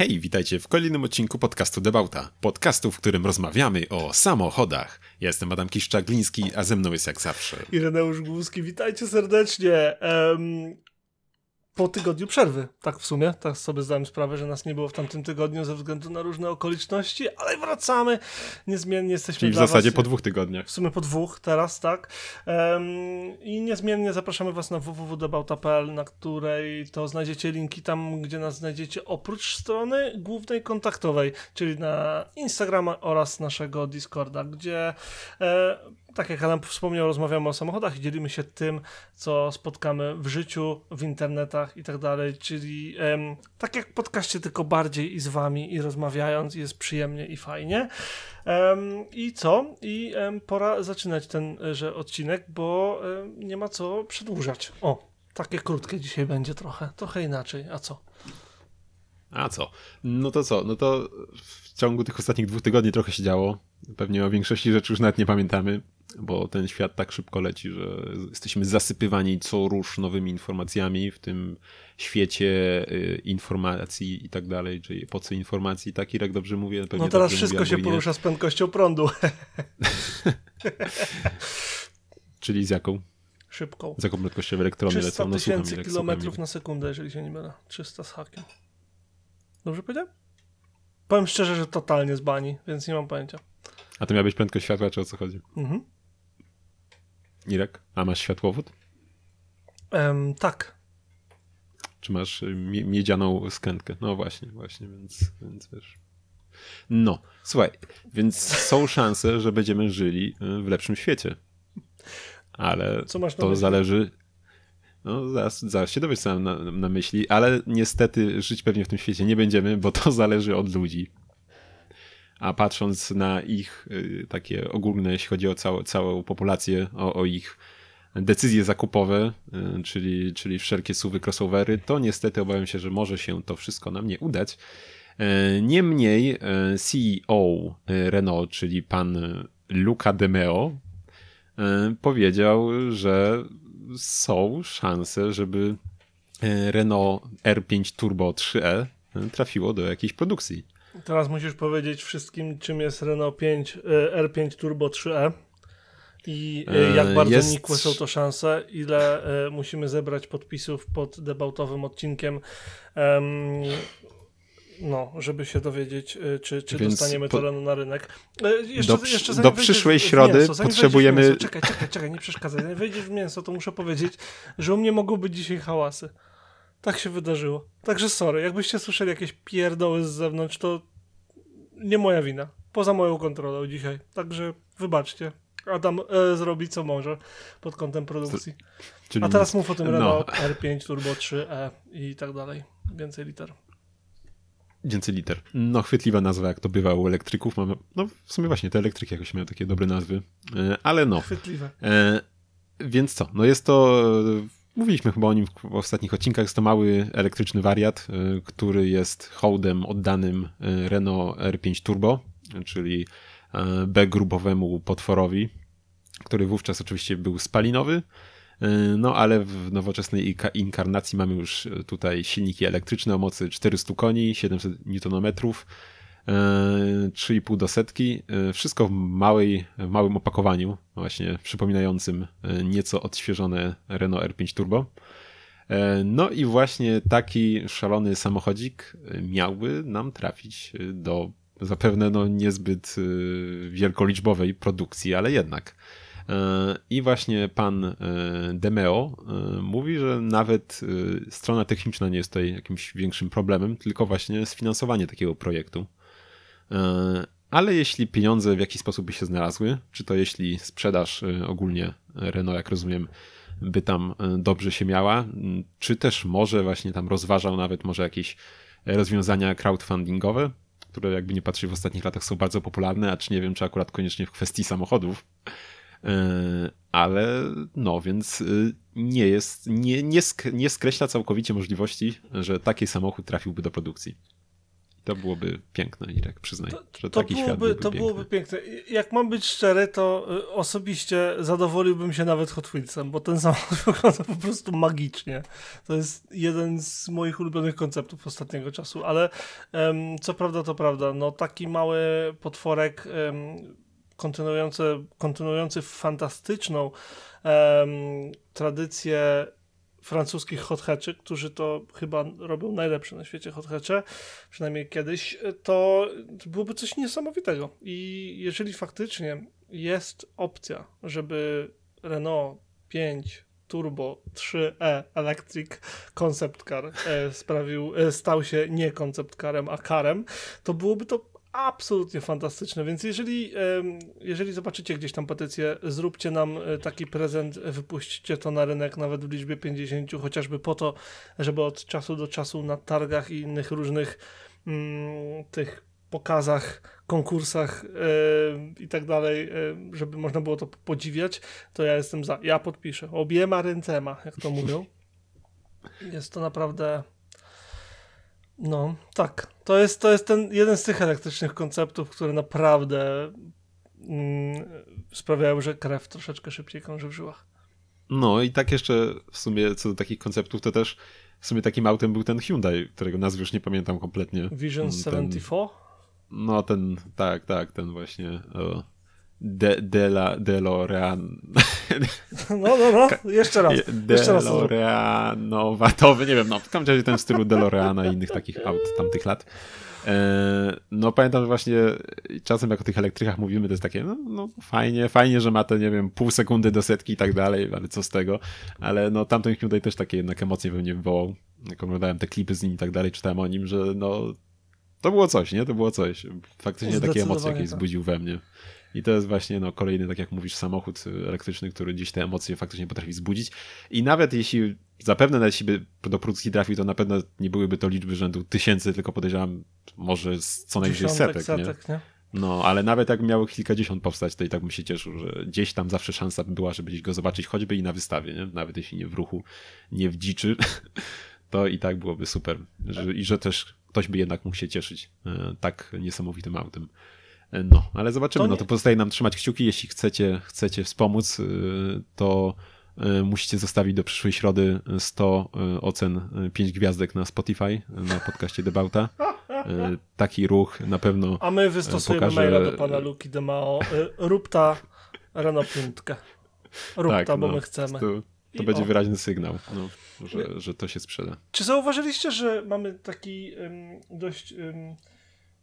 Hej, witajcie w kolejnym odcinku podcastu Debauta. Podcastu, w którym rozmawiamy o samochodach. Ja jestem Adam Kiszczak-Gliński, a ze mną jest jak zawsze. Ireneusz Głuski, witajcie serdecznie. Um, po tygodniu przerwy, tak w sumie. Tak sobie zdałem sprawę, że nas nie było w tamtym tygodniu ze względu na różne okoliczności, ale wracamy. Niezmiennie jesteśmy Czyli w zasadzie was, po dwóch tygodniach. W sumie po dwóch teraz, tak. Um, I niezmiennie zapraszamy was na www.debauta.pl, na której to znajdziecie linki tam, gdzie nas znajdziecie oprócz strony głównej kontaktowej, czyli na Instagrama oraz naszego Discorda, gdzie e, tak jak Adam wspomniał, rozmawiamy o samochodach i dzielimy się tym, co spotkamy w życiu, w internetach i tak dalej, czyli em, tak jak podcaście, tylko bardziej i z wami i rozmawiając jest przyjemnie i fajnie. Em, I co? I em, pora zaczynać tenże odcinek, bo nie ma co przedłużać. O, takie krótkie dzisiaj będzie trochę, trochę inaczej, a co? A co? No to co? No to w ciągu tych ostatnich dwóch tygodni trochę się działo. Pewnie o większości rzeczy już nawet nie pamiętamy bo ten świat tak szybko leci, że jesteśmy zasypywani co rusz nowymi informacjami w tym świecie y, informacji i tak dalej, czyli po co informacji, tak Irek dobrze mówię? Pewnie no teraz wszystko mówię, się porusza z prędkością prądu. czyli z jaką? Szybką. Z jaką prędkością elektrony 300 lecą? No, tysięcy kilometrów na sekundę, jeżeli się nie mylę. 300 z hakiem. Dobrze powiedziałem? Powiem szczerze, że totalnie zbani, więc nie mam pojęcia. A to miała być prędkość światła, czy o co chodzi? Mhm. Irek, a masz światłowód? Um, tak. Czy masz y, miedzianą skrętkę? No właśnie, właśnie, więc, więc wiesz. No, słuchaj, więc są szanse, że będziemy żyli y, w lepszym świecie. Ale to zależy. No, zaraz, zaraz się dowiesz, co mam na, na myśli, ale niestety żyć pewnie w tym świecie nie będziemy, bo to zależy od ludzi a patrząc na ich y, takie ogólne, jeśli chodzi o całą, całą populację, o, o ich decyzje zakupowe, y, czyli, czyli wszelkie suwy, crossovery, to niestety obawiam się, że może się to wszystko nam nie udać. E, niemniej e, CEO Renault, czyli pan Luca De Meo, e, powiedział, że są szanse, żeby Renault R5 Turbo 3e trafiło do jakiejś produkcji. Teraz musisz powiedzieć wszystkim, czym jest Renault 5 e, R5 Turbo 3e i e, jak bardzo jest... nikłe są to szanse, ile e, musimy zebrać podpisów pod debautowym odcinkiem. no, żeby się dowiedzieć, czy, czy dostaniemy po... to Renault na rynek. Jeszcze, do, jeszcze do przyszłej środy mięso, potrzebujemy. Czekaj, czekaj, czekaj, nie przeszkadzaj. Wejdziesz w mięso, to muszę powiedzieć, że u mnie mogą być dzisiaj hałasy. Tak się wydarzyło. Także sorry, jakbyście słyszeli jakieś pierdoły z zewnątrz, to nie moja wina. Poza moją kontrolą dzisiaj. Także wybaczcie. Adam e, zrobi co może pod kątem produkcji. Czyli A teraz mów o tym Renault no. R5 Turbo 3e i tak dalej. Więcej liter. Więcej liter. No, chwytliwa nazwa, jak to bywa u elektryków. Mamy, no, w sumie właśnie te elektryki jakoś mają takie dobre nazwy. E, ale no. Chwytliwe. E, więc co? No jest to Mówiliśmy chyba o nim w ostatnich odcinkach. Jest to mały elektryczny wariat, y, który jest hołdem oddanym y, Renault R5 Turbo, czyli y, B-grubowemu potworowi, który wówczas oczywiście był spalinowy. No ale w nowoczesnej inkarnacji mamy już tutaj silniki elektryczne o mocy 400 koni, 700 Nm, 3,5 do setki. E, wszystko w, małej, w małym opakowaniu, właśnie przypominającym e, nieco odświeżone Renault R5 Turbo. E, no i właśnie taki szalony samochodzik miałby nam trafić do zapewne no niezbyt wielkoliczbowej produkcji, ale jednak. I właśnie pan Demeo mówi, że nawet strona techniczna nie jest tutaj jakimś większym problemem, tylko właśnie sfinansowanie takiego projektu. E, ale jeśli pieniądze w jakiś sposób by się znalazły, czy to jeśli sprzedaż e, ogólnie Renault, jak rozumiem, by tam e, dobrze się miała, czy też może właśnie tam rozważał nawet może jakieś rozwiązania crowdfundingowe, które jakby nie patrzeć w ostatnich latach są bardzo popularne, a czy nie wiem, czy akurat koniecznie w kwestii samochodów. Ale no, więc nie jest, nie, nie, sk nie skreśla całkowicie możliwości, że taki samochód trafiłby do produkcji to byłoby piękne, Irek, przyznaj, To, że to taki świat byłoby, byłby to piękny. byłoby piękne. Jak mam być szczery, to y, osobiście zadowoliłbym się nawet Hot Wheelsem, bo ten samochód wygląda po prostu magicznie. To jest jeden z moich ulubionych konceptów ostatniego czasu, ale em, co prawda to prawda, no taki mały potworek em, kontynuujący, kontynuujący fantastyczną em, tradycję francuskich hot hatchy, którzy to chyba robią najlepsze na świecie hot hatche, przynajmniej kiedyś, to byłoby coś niesamowitego. I jeżeli faktycznie jest opcja, żeby Renault 5 Turbo 3e Electric Concept Car e, sprawił, e, stał się nie concept carem, a carem, to byłoby to absolutnie fantastyczne. Więc jeżeli, jeżeli zobaczycie gdzieś tam petycję, zróbcie nam e, taki prezent, wypuśćcie to na rynek nawet w liczbie 50, chociażby po to, żeby od czasu do czasu na targach i innych różnych mm, tych pokazach, konkursach e, i tak dalej, e, żeby można było to podziwiać, to ja jestem za. Ja podpiszę. Obiema ręcema, jak to mówią. Jest to naprawdę. No, tak. To jest, to jest ten jeden z tych elektrycznych konceptów, które naprawdę mm, sprawiają, że krew troszeczkę szybciej krąży w żyłach. No i tak jeszcze w sumie co do takich konceptów, to też w sumie takim autem był ten Hyundai, którego nazwy już nie pamiętam kompletnie. Vision ten- 74? No ten, tak, tak, ten właśnie o, De, Dela, DeLorean. No, no, no, jeszcze raz. Jeszcze raz to nie wiem, no w każdym razie ten w stylu DeLoreana i innych takich aut tamtych lat. E, no pamiętam, że właśnie czasem jak o tych elektrykach mówimy, to jest takie, no, no fajnie, fajnie, że ma te, nie wiem, pół sekundy do setki i tak dalej, ale co z tego. Ale no tamten Hyundai też takie jednak emocje we mnie wywołał. Jak oglądałem te klipy z nim i tak dalej, czytałem o nim, że no to było coś, nie? To było coś. Faktycznie takie emocje jakieś tak. zbudził we mnie. I to jest właśnie no, kolejny, tak jak mówisz, samochód elektryczny, który gdzieś te emocje faktycznie potrafi zbudzić. I nawet jeśli, zapewne nawet jeśli by do produkcji trafił, to na pewno nie byłyby to liczby rzędu tysięcy, tylko podejrzewam może co najwyżej Dziesiątek, setek, nie? setek, nie? No, ale nawet jak miało kilkadziesiąt powstać, to i tak bym się cieszył, że gdzieś tam zawsze szansa by była, żeby gdzieś go zobaczyć, choćby i na wystawie, nie? Nawet jeśli nie w ruchu, nie w dziczy, to i tak byłoby super. Że, I że też ktoś by jednak mógł się cieszyć e, tak niesamowitym autem. No, ale zobaczymy. To No to pozostaje nam trzymać kciuki. Jeśli chcecie, chcecie wspomóc, e, to e, musicie zostawić do przyszłej środy 100 e, ocen 5 gwiazdek na Spotify, na podcaście Debauta. Taki ruch na pewno A my wystosujemy pokażę- maila do pana Luki Demao. Y, Rób ta Renault piątkę. Rób ta, bo no, my chcemy. To, to będzie o. wyraźny sygnał, no, że, że to się sprzeda. Czy zauważyliście, że mamy taki ym, dość ym,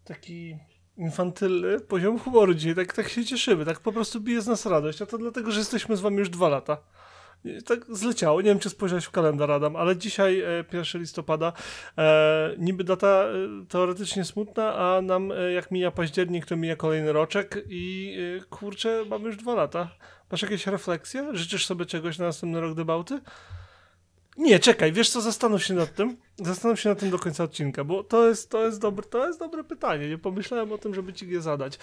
taki infantylny poziom humoru dzisiaj, tak, tak się cieszymy, tak po prostu bije z nas radość, a to dlatego, że jesteśmy z wami już dwa lata. Tak zleciało, nie wiem czy spojrzałeś w kalendarz Adam, ale dzisiaj e, 1 listopada, e, niby data e, teoretycznie smutna, a nam e, jak mija październik, to mija kolejny roczek i e, kurczę, mamy już dwa lata. Masz jakieś refleksje? Życzysz sobie czegoś na następny rok debauty? Nie, czekaj, wiesz co, zastanów się nad tym. Zastanów się nad tym do końca odcinka, bo to jest, to jest, dobre, to jest dobre pytanie. Nie pomyślałem o tym, żeby ci je zadać.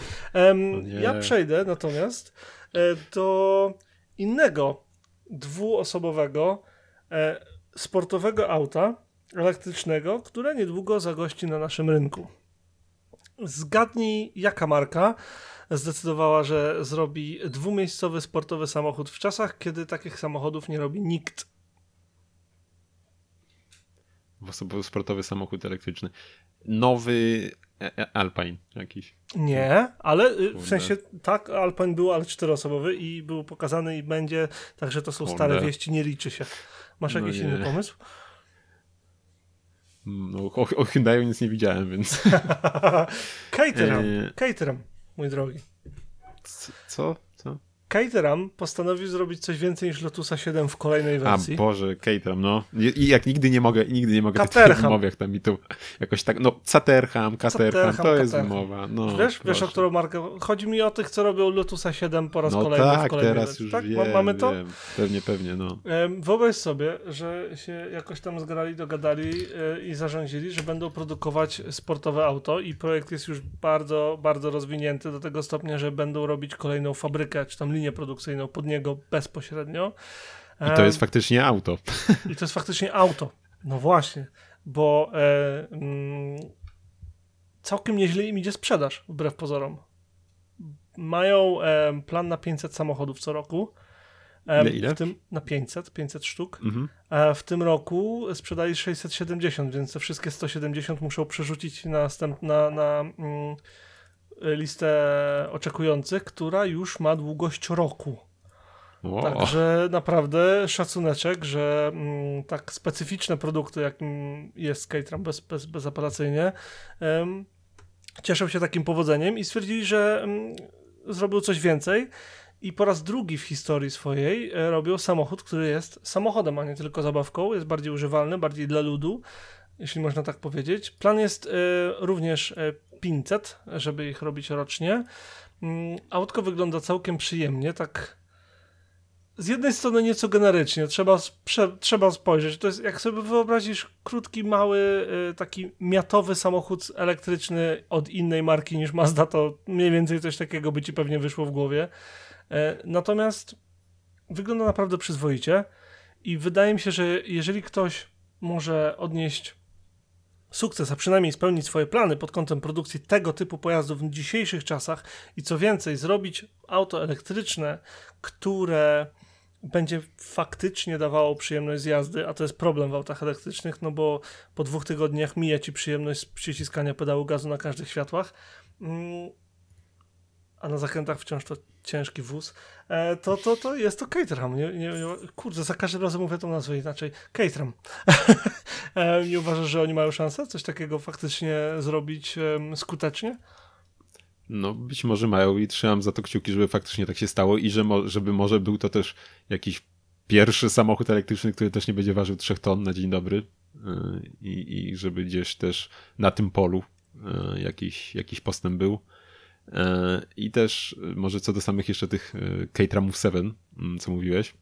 Nie. ja przejdę natomiast e, do innego dwuosobowego e, sportowego auta elektrycznego, które niedługo zagości na naszym rynku. Zgadnij, jaka marka zdecydowała, że zrobi dwumiejscowy sportowy samochód w czasach, kiedy takich samochodów nie robi nikt. Osobowy sportowy samochód elektryczny. Nowy e- e- Alpine jakiś. Nie, ale y, w sensie tak, Alpine był, ale czteroosobowy i był pokazany i będzie, także to są stare wieści, nie liczy się. Masz No jakiś nie. inny pomysł? No, o, o Hyundaiu nic nie widziałem, więc... Caterham, E, Caterham, mój drogi. Co? Caterham postanowił zrobić coś więcej niż Lotusa 7 w kolejnej A wersji. Boże, Caterham, no. I, I jak nigdy nie mogę, nigdy nie mogę Caterham. tych wymow, jak tam mi tu jakoś tak, no Caterham, Caterham, Caterham, to jest wymowa. No, wiesz, wiesz o którą markę? Chodzi mi o tych, co robią Lotusa 7 po raz No kolejny w tak, teraz wersji. już tak? wiem, Ma- Mamy to? wiem. Pewnie, pewnie, no. Wyobraź sobie, że się jakoś tam zgrali, dogadali e, i zarządzili, że będą produkować sportowe auto i projekt jest już bardzo, bardzo rozwinięty do tego stopnia, że będą robić kolejną fabrykę, czy tam linię produkcyjną pod niego bezpośrednio. I to jest faktycznie auto. I to jest faktycznie auto. No właśnie, bo e, mm, całkiem nieźle im idzie sprzedaż, wbrew pozorom. Mają em, plan na 500 samochodów co roku. Ile, ile? W tym, na 500, 500 sztuk. Mhm. A w tym roku sprzedali 670, więc te wszystkie 170 muszą przerzucić na, następ, na, na mm, listę oczekujących, która już ma długość roku. O, Także naprawdę szacuneczek, że mm, tak specyficzne produkty, jakim jest Caterham bez, bez, bezapelacyjnie, em, cieszą się takim powodzeniem i stwierdzili, że mm, zrobią coś więcej. I po raz drugi w historii swojej e, robią samochód, który jest samochodem, a nie tylko zabawką. Jest bardziej używalny, bardziej dla ludu, jeśli można tak powiedzieć. Plan jest e, również e, 500, żeby ich robić rocznie. Mm, Autko wygląda całkiem przyjemnie, tak z jednej strony nieco generycznie, trzeba, sprze- trzeba spojrzeć. To jest, jak sobie wyobrazisz, krótki, mały, y, taki miatowy samochód elektryczny od innej marki niż Mazda, to mniej więcej coś takiego by ci pewnie wyszło w głowie. E, Natomiast wygląda naprawdę przyzwoicie i wydaje mi się, że jeżeli ktoś może odnieść sukces, a przynajmniej spełnić swoje plany pod kątem produkcji tego typu pojazdów w dzisiejszych czasach i co więcej, zrobić auto elektryczne, które będzie faktycznie dawało przyjemność z jazdy, a to jest problem w autach elektrycznych, no bo po dwóch tygodniach mija ci przyjemność z przyciskania pedału gazu na każdych światłach, mm, a na zakrętach wciąż to ciężki wóz, e, to, to, to jest to Caterham. Nie, nie, kurde, za każdym razem mówię tą nazwę inaczej. Caterham. E, nie uważasz, że oni mają szansę coś takiego faktycznie zrobić skutecznie? No, być może mają i trzymam za to kciuki, żeby faktycznie tak się stało i że mo- żeby może był to też jakiś pierwszy samochód elektryczny, który też nie będzie ważył 3 ton na dzień dobry yy, i, i żeby gdzieś też na tym polu jakiś, jakiś postęp był. Yy, I też yy, może co do samych jeszcze tych yy, Caterhamów 7, yy, co mówiłeś,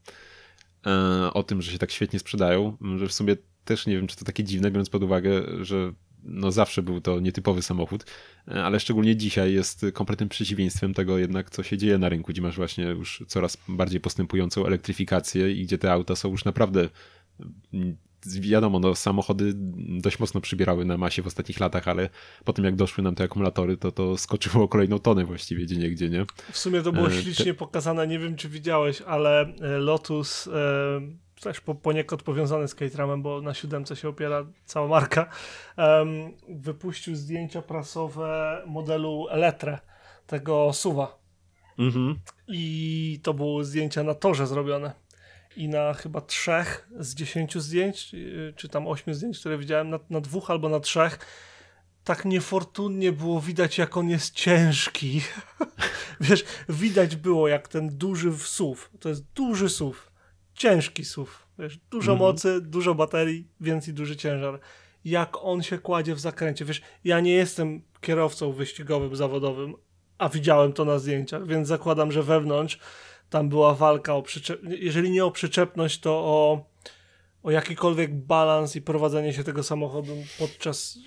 o tym, że się tak świetnie sprzedają, yy, że w sumie też nie wiem, czy to takie dziwne, biorąc pod uwagę, że no zawsze był to nietypowy samochód, e, ale szczególnie dzisiaj jest kompletnym przeciwieństwem tego jednak, co się dzieje na rynku, gdzie masz właśnie już coraz bardziej postępującą elektryfikację i gdzie te auta są już naprawdę mm, wiadomo, no samochody dość mocno przybierały na masie w ostatnich latach, ale po tym jak doszły nam te akumulatory, to to skoczyło kolejną tonę właściwie gdzie niegdzie, nie? W sumie to było E, ślicznie pokazane, nie wiem czy widziałeś, ale e, Lotus e, też po, poniekąd powiązany z Caterhamem, bo na siódemce się opiera cała marka, wypuścił zdjęcia prasowe modelu Eletre, tego suwa. Mhm. I to były zdjęcia na torze zrobione. I na chyba trzech z dziesięciu zdjęć, yy, czy tam ośmiu zdjęć, które widziałem, na, na dwóch albo na trzech, tak niefortunnie było widać, jak on jest ciężki. Wiesz, widać było, jak ten duży SUV, to jest duży SUV, ciężki SUV, wiesz, dużo Mhm. mocy, dużo baterii, więc i duży ciężar. Jak on się kładzie w zakręcie. Wiesz, ja nie jestem kierowcą wyścigowym, zawodowym, a widziałem to na zdjęciach, więc zakładam, że wewnątrz tam była walka o przyczep... jeżeli nie o przyczepność, to o, o jakikolwiek balans i prowadzenie się tego samochodu podczas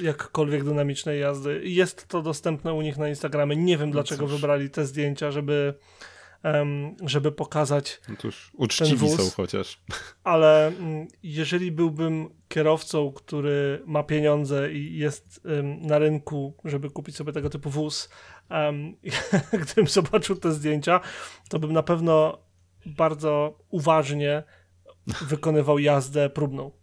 jakkolwiek dynamicznej jazdy. Jest to dostępne u nich na Instagramie. Nie wiem, dlaczego cóż. wybrali te zdjęcia, żeby, żeby pokazać No to już uczciwi wóz- są chociaż. ale mm, jeżeli byłbym kierowcą, który ma pieniądze i jest na rynku, żeby kupić sobie tego typu wóz, gdybym zobaczył te zdjęcia, to bym na pewno bardzo uważnie wykonywał jazdę próbną.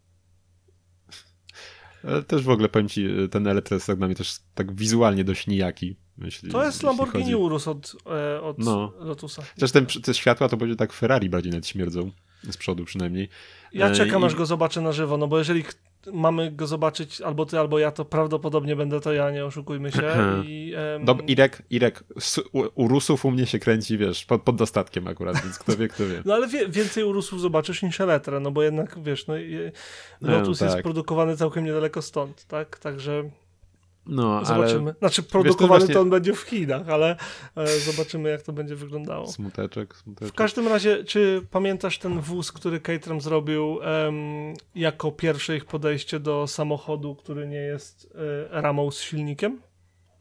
Ale też w ogóle powiem ci, ten Eletre jest tak dla mnie też tak wizualnie dość nijaki. Jeśli, To jest Lamborghini chodzi- Urus od, e, od No. Lotusa. Chociaż ten, te światła to będzie tak Ferrari bardziej nawet śmierdzą. Z przodu przynajmniej. Ja E, czekam, i- aż go zobaczę na żywo, no bo jeżeli mamy go zobaczyć albo ty, albo ja, to prawdopodobnie będę to ja, nie oszukujmy się. I, em, Dob Irek, Irek, u, u Rusów u mnie się kręci, wiesz, pod, pod dostatkiem akurat, więc kto wie, kto wie. No ale wie, więcej urusów zobaczysz niż Eletre, no bo jednak wiesz, no, i- No, Lotus jest tak. produkowany całkiem niedaleko stąd, tak? Także No, zobaczymy. ale Znaczy produkowany właśnie- to on będzie w Chinach, ale e, zobaczymy jak to będzie wyglądało. smuteczek, W smuteczek. każdym razie, czy pamiętasz ten wóz, który Caterham zrobił em, jako pierwsze ich podejście do samochodu, który nie jest e, ramą z silnikiem?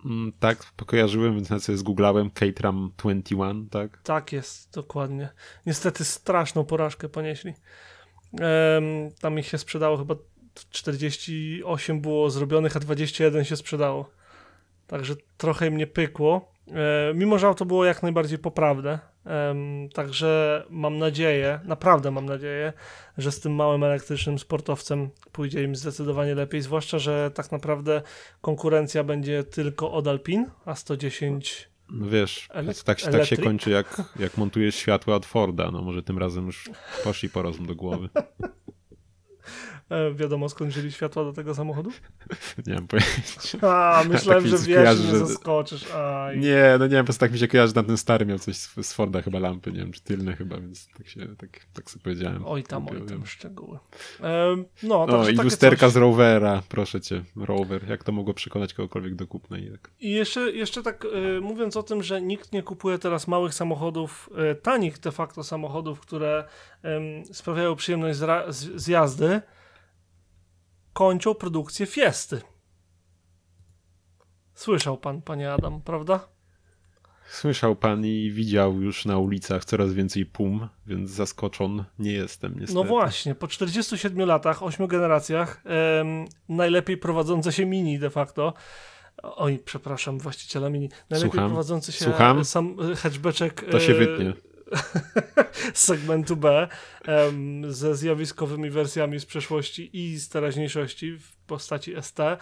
Mm, tak, pokojarzyłem, więc nawet sobie zgooglałem Caterham 21, tak? Tak jest, dokładnie. Niestety straszną porażkę ponieśli. Em, tam ich się sprzedało chyba 48 było zrobionych, a 21 się sprzedało. Także trochę mnie pykło. E, mimo, że auto było jak najbardziej poprawne. Także mam nadzieję, naprawdę mam nadzieję, że z tym małym elektrycznym sportowcem pójdzie im zdecydowanie lepiej. Zwłaszcza, że tak naprawdę konkurencja będzie tylko od Alpin, a 110 No wiesz, Elek- tak, tak się kończy jak, jak montujesz światła od Forda. No może tym razem już poszli po rozum do głowy. E, wiadomo skąd wzięli światła do tego samochodu? Nie mam pojęcia. A, myślałem, Tak że wiesz, kojarzy, że- zaskoczysz. Aj. Nie, no nie wiem, po prostu tak mi się kojarzy, że ten stary miał coś z, Forda chyba lampy, nie wiem, czy tylne chyba, więc tak się, tak, tak sobie powiedziałem. Oj tam, oj tam wiem. szczegóły. Em, no, O, także i lusterka coś. z Rovera, proszę cię, Rover, jak to mogło przekonać kogokolwiek do kupna i tak. I jeszcze, jeszcze tak e, mówiąc o tym, że nikt nie kupuje teraz małych samochodów, e, tanich de facto samochodów, które em, sprawiają przyjemność z, z, z jazdy, kończą produkcję Fiesty. Słyszał pan, panie Adam, prawda? Słyszał pan i widział już na ulicach coraz więcej pum, więc zaskoczon nie jestem niestety. No właśnie, po 47 latach, 8 generacjach, em, najlepiej prowadzące się Mini de facto. Oj, przepraszam, właściciela Mini. Najlepiej Słucham. prowadzący się Słucham. sam e, hatchbaczek To się e, wytnie. z segmentu B em, ze zjawiskowymi wersjami z przeszłości i z teraźniejszości w postaci ST e,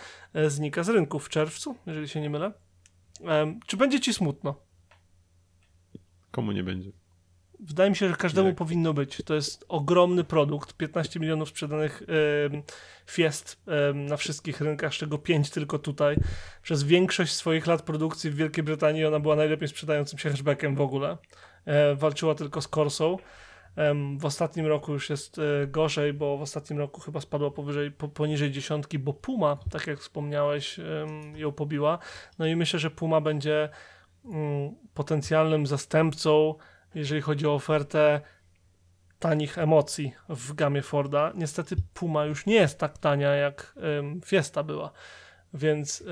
znika z rynku w czerwcu, jeżeli się nie mylę. Em, czy będzie ci smutno? Komu nie będzie? Wydaje mi się, że każdemu Jak? powinno być. To jest ogromny produkt. 15 milionów sprzedanych em, Fiest na wszystkich rynkach, z czego 5 tylko tutaj. Przez większość swoich lat produkcji w Wielkiej Brytanii ona była najlepiej sprzedającym się hatchbackiem w ogóle. E, walczyła tylko z Corsą. W ostatnim roku już jest e, gorzej, bo w ostatnim roku chyba spadła powyżej, po, poniżej dziesiątki, bo Puma, tak jak wspomniałeś, ją pobiła. No i myślę, że Puma będzie mm, potencjalnym zastępcą jeżeli chodzi o ofertę tanich emocji w gamie Forda. Niestety Puma już nie jest tak tania jak Fiesta była, więc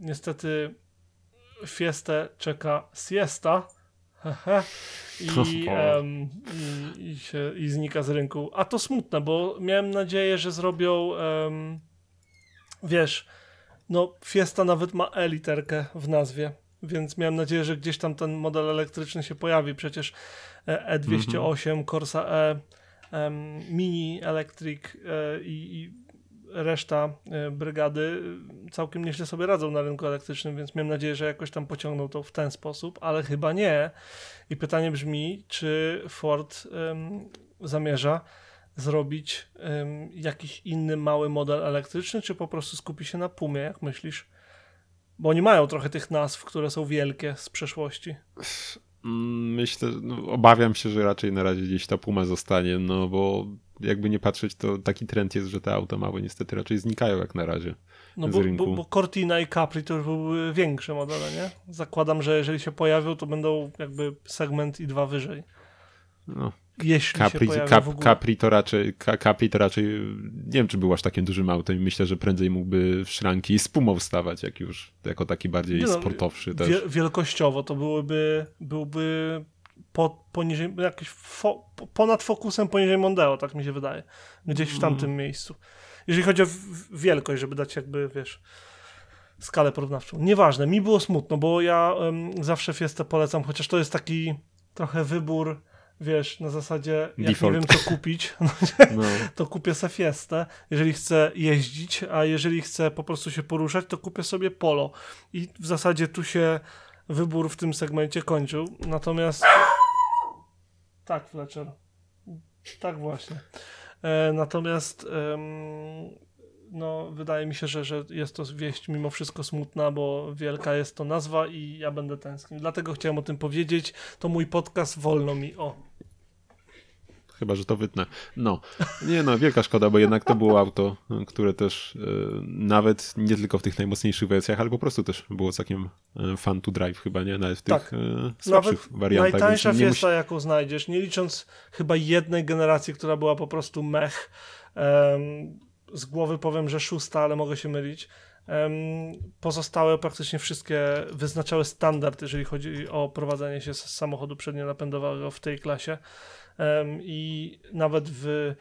niestety Fiestę czeka Siesta i, em, i, i, się, i znika z rynku. A to smutne, bo miałem nadzieję, że zrobią em, wiesz, no Fiesta nawet ma E-literkę w nazwie, więc miałem nadzieję, że gdzieś tam ten model elektryczny się pojawi. Przecież e- E208, Corsa E, em, Mini Electric e, i reszta e, brygady e, całkiem nieźle sobie radzą na rynku elektrycznym, więc miałem nadzieję, że jakoś tam pociągną to w ten sposób, ale chyba nie. I pytanie brzmi, czy Ford em, zamierza zrobić em, jakiś inny mały model elektryczny, czy po prostu skupi się na Pumie, jak myślisz? Bo oni mają trochę tych nazw, które są wielkie z przeszłości. Myślę, no, obawiam się, że raczej na razie gdzieś ta Puma zostanie, no bo jakby nie patrzeć, to taki trend jest, że te auta małe niestety raczej znikają jak na razie. No bo, bo, bo Cortina i Capri to już były większe modele, nie? Zakładam, że jeżeli się pojawią, to będą jakby segment i dwa wyżej. No, Jeśli Capri, się Cap. Capri to raczej, Ca- Capri to raczej, nie wiem czy był aż takim dużym autem myślę, że prędzej mógłby w szranki z Pumą wstawać, jak już, jako taki bardziej Nie no, sportowszy też. Wie, wielkościowo to byłyby, byłby po, poniżej, jakiś fo, po- ponad fokusem poniżej Mondeo, tak mi się wydaje. Gdzieś w tamtym Mm. miejscu. Jeżeli chodzi o wielkość, żeby dać jakby, wiesz, skalę porównawczą. Nieważne, mi było smutno, bo ja em, zawsze Fiestę polecam, chociaż to jest taki trochę wybór, wiesz, na zasadzie jak Default. nie wiem co kupić, no, No, to kupię sobie Fiestę, jeżeli chcę jeździć, a jeżeli chcę po prostu się poruszać, to kupię sobie Polo. I w zasadzie tu się wybór w tym segmencie kończył. Natomiast tak, Fletcher. Tak właśnie. E, natomiast no, wydaje mi się, że, że jest to wieść mimo wszystko smutna, bo wielka jest to nazwa i ja będę tęsknił. Dlatego chciałem o tym powiedzieć. To mój podcast, wolno mi. O. chyba, że to wytnę. No, nie no, wielka szkoda, bo jednak to było auto, które też e, nawet nie tylko w tych najmocniejszych wersjach, ale po prostu też było całkiem e, fun to drive chyba, nie? Nawet w tych Tak. e, słabszych Nawet wariantach. najtańsza Fiesta, jaką znajdziesz, nie licząc chyba jednej generacji, która była po prostu mech. Z głowy powiem, że szósta, ale mogę się mylić. Pozostałe praktycznie wszystkie wyznaczały standard, jeżeli chodzi o prowadzenie się z samochodu przednionapędowego w tej klasie. I nawet w,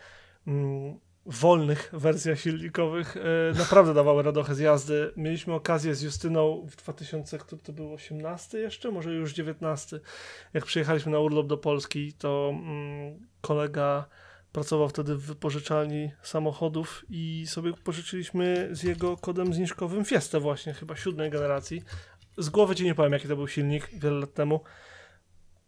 mm, wolnych wersjach silnikowych e, naprawdę dawały radochę z jazdy. Mieliśmy okazję z Justyną w 2000, który to był 18 jeszcze, może już 19. Jak przyjechaliśmy na urlop do Polski, to mm, kolega pracował wtedy w wypożyczalni samochodów i sobie pożyczyliśmy z jego kodem zniżkowym Fiestę właśnie, chyba siódmej generacji. Z głowy ci nie powiem, jaki to był silnik wiele lat temu.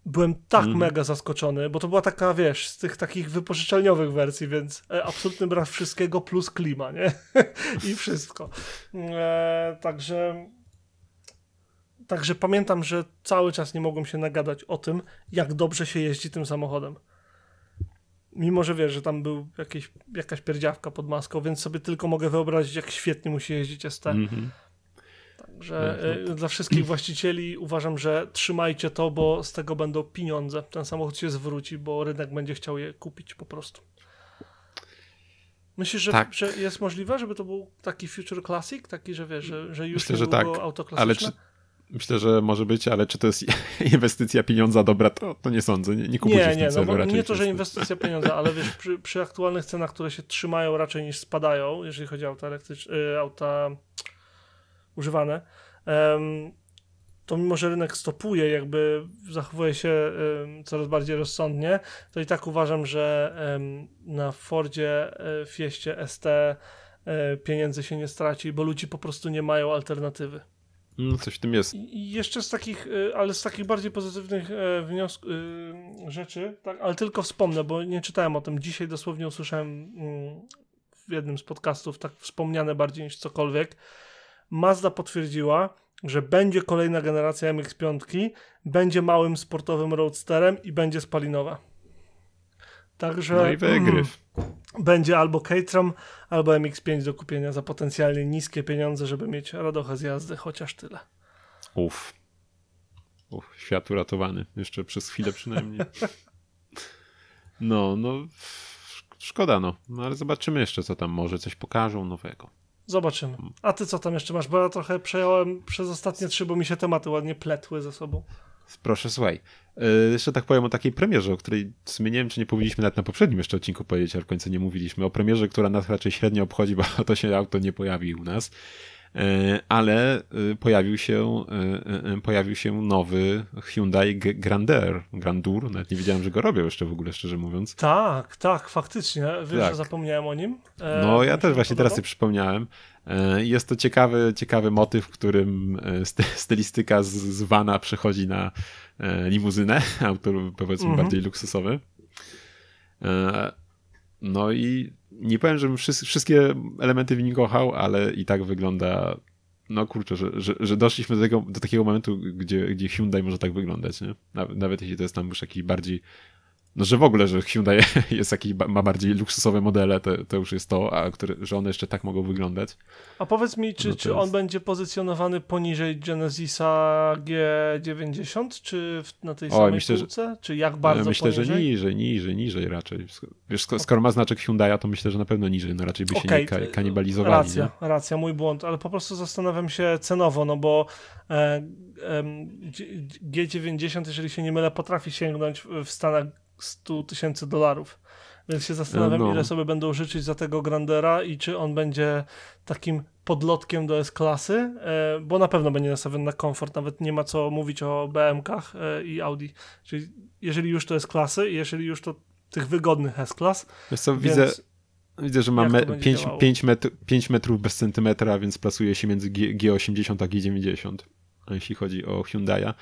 Byłem tak Mhm. mega zaskoczony, bo to była taka, wiesz, z tych takich wypożyczalniowych wersji, więc e, absolutny brak wszystkiego plus klima, nie? I wszystko. E, także Także pamiętam, że cały czas nie mogłem się nagadać o tym, jak dobrze się jeździ tym samochodem. Mimo, że wiesz, że tam był jakieś, jakaś pierdziawka pod maską, więc sobie tylko mogę wyobrazić, jak świetnie musi jeździć ST. Mhm. Także Tak, e, dla wszystkich właścicieli uważam, że trzymajcie to, bo z tego będą pieniądze. Ten samochód się zwróci, bo rynek będzie chciał je kupić po prostu. Myślisz, że, Tak. że jest możliwe, żeby to był taki Future Classic? Taki, że wiesz, że, że już Myślę, że tak, auto Ale czy, myślę, że może być, ale czy to jest inwestycja pieniądza dobra, to, to nie sądzę. Nie, nie kupujcie Nie, w nie, tym no celu raczej nie to, że inwestycja pieniądza, ale wiesz, przy, przy aktualnych cenach, które się trzymają raczej niż spadają, jeżeli chodzi o auta elektryczne, auta używane, to mimo, że rynek stopuje, jakby zachowuje się coraz bardziej rozsądnie, to i tak uważam, że na Fordzie e, Fieście ST e, pieniędzy się nie straci, bo ludzie po prostu nie mają alternatywy. No, coś w tym jest. I jeszcze z takich, y, ale z takich bardziej pozytywnych e, wniosków, rzeczy, tak, ale tylko wspomnę, bo nie czytałem o tym. Dzisiaj dosłownie usłyszałem mm, w jednym z podcastów, tak wspomniane bardziej niż cokolwiek. Mazda potwierdziła, że będzie kolejna generacja MX-5, będzie małym sportowym roadsterem i będzie spalinowa. Także No i wygryw. mm, będzie albo Caterham, albo MX-5 do kupienia za potencjalnie niskie pieniądze, żeby mieć radochę z jazdy, chociaż tyle. Uff. Uff, świat uratowany. Jeszcze przez chwilę przynajmniej. No, no, szkoda no. no. Ale zobaczymy jeszcze, co tam może coś pokażą nowego. Zobaczymy. A ty co tam jeszcze masz? Bo ja trochę przejąłem przez ostatnie trzy, bo mi się tematy ładnie pletły ze sobą. Proszę, słuchaj. Yy, jeszcze tak powiem o takiej premierze, o której wiem, czy nie powinniśmy nawet na poprzednim jeszcze odcinku powiedzieć, a w końcu nie mówiliśmy. O premierze, która nas raczej średnio obchodzi, bo to się auto nie pojawi u nas. Yy, ale yy, pojawił się, yy, pojawił się nowy Hyundai Grandeur. Grandeur, nawet nie wiedziałem, że go robią jeszcze w ogóle, szczerze mówiąc. Tak, tak, faktycznie. Wiesz, Tak. że zapomniałem o nim. E, No, ja też właśnie teraz sobie przypomniałem. E, Jest to ciekawy, ciekawy motyw, w którym e, sty- stylistyka z, vana przechodzi na e, limuzynę, auto powiedzmy Mhm. bardziej luksusowy. No i nie powiem, żebym wszys- wszystkie elementy w nim kochał, ale i tak wygląda, no kurczę, że, że, że doszliśmy do, tego, do takiego momentu, gdzie, gdzie Hyundai może tak wyglądać, nie? Nawet, nawet jeśli to jest tam już jakiś bardziej no, że w ogóle, że Hyundai jest jakiś, ma bardziej luksusowe modele, to, to już jest to, a które, że one jeszcze tak mogą wyglądać. A powiedz mi, czy, No czy on jest- będzie pozycjonowany poniżej Genesisa G90, czy w, na tej Oj, samej myślę, że- półce? Czy jak bardzo myślę, poniżej? że niżej, niżej, niżej raczej. Wiesz, sk- skoro ma znaczek Hyundai'a, to myślę, że na pewno niżej, no raczej by się Okej, nie ka- to- kanibalizowali. Racja, Nie? racja, mój błąd, ale po prostu zastanawiam się cenowo, no bo e, G- G90, jeżeli się nie mylę, potrafi sięgnąć w Stanach 100 tysięcy dolarów. Więc się zastanawiam, No. ile sobie będą życzyć za tego Grandera i czy on będzie takim podlotkiem do S-klasy, e, bo na pewno będzie nastawiony na komfort, nawet nie ma co mówić o BM-kach e, i Audi. Czyli jeżeli już to S-klasy i jeżeli już to tych wygodnych S-klas, Wiesz co, więc widzę, widzę, że ma jak to me- będzie 5, działało? 5, metr, 5 metrów bez centymetra, więc plasuje się między G, G80 a G90, jeśli chodzi o Hyundai'a.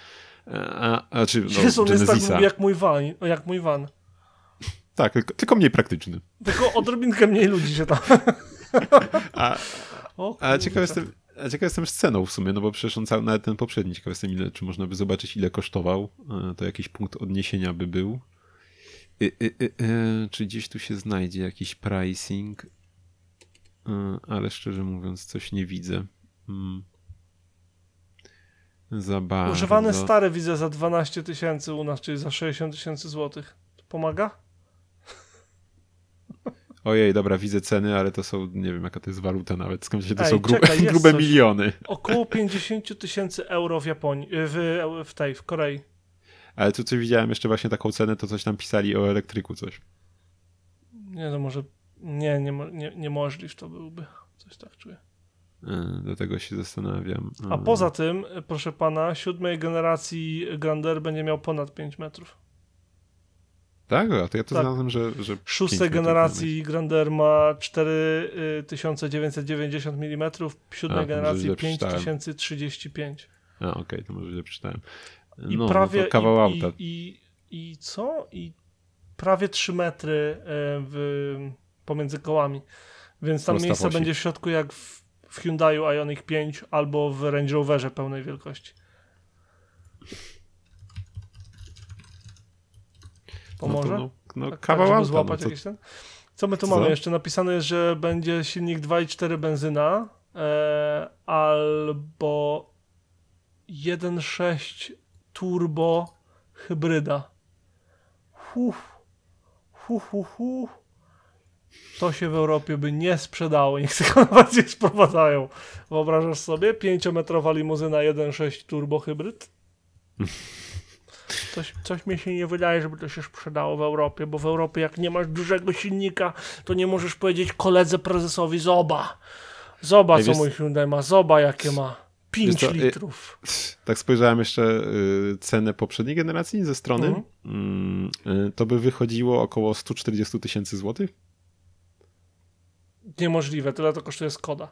E, A, a, czy, no, on jest tak Genesisa. jak mój van, jak mój van. Tak, tylko, tylko mniej praktyczny. Tylko odrobinkę mniej ludzi się tam. A, A ciekaw jestem, a ciekaw jestem z ceną w sumie, no bo przecież on cały, nawet ten poprzedni, ciekaw jestem ile, czy można by zobaczyć ile kosztował, E, to jakiś punkt odniesienia by był. Y, y, czy gdzieś tu się znajdzie jakiś pricing, E, ale szczerze mówiąc coś nie widzę. Mm. Za bardzo. Używany stary widzę za 12 tysięcy u nas, czyli za 60 tysięcy złotych. To Pomaga? Ojej, dobra, widzę ceny, ale to są, nie wiem jaka to jest waluta nawet, skąd się to Ej, są grube, czekaj, grube miliony. Około 50 tysięcy euro w Japonii, w, w tej, w Korei. Ale tu coś widziałem jeszcze właśnie taką cenę, to coś tam pisali o elektryku coś. Nie no, może Nie, nie, nie, niemożliw to byłby. Coś tak czuję. E, Dlatego się zastanawiam. A E, poza tym, proszę pana, siódmej generacji Grander będzie miał ponad 5 metrów. Tak? A to ja to Tak. znalazłem, że. że Szóstej generacji Grander ma 4990 mm, siódmej generacji źle przeczytałem. 5035. ma być. A, okej, to może źle przeczytałem. I No, prawie. no kawał i, auta. I, i, I co? I prawie 3 metry e, w, pomiędzy kołami. Więc tam Prosta miejsca osi. będzie w środku jak w, w Hyundaiu Ioniq 5 albo w Range Roverze pełnej wielkości. Pomoże? No, to, no, no Tak, kawał tak, auta. No, złapać to, jakiś ten. Co my tu Co? mamy? Jeszcze napisane jest, że będzie silnik 2.4 benzyna e, albo 1.6 turbo hybryda. Hu, hu, hu, hu. To się w Europie by nie sprzedało. Niech nawet nie sprowadzają. Wyobrażasz sobie? 5-metrowa limuzyna 1.6 turbo hybryd? Coś, coś mi się nie wydaje, żeby to się sprzedało w Europie, bo w Europie jak nie masz dużego silnika, to nie możesz powiedzieć koledze prezesowi zoba. Zoba, Ej, co wiesz- mój Hyundai ma, zoba jakie ma. 5 Wiesz co, y- litrów. tak spojrzałem jeszcze y, cenę poprzedniej generacji ze strony. Mhm. Mm, y, to by wychodziło około 140 tysięcy złotych. Niemożliwe, tyle to kosztuje Skoda.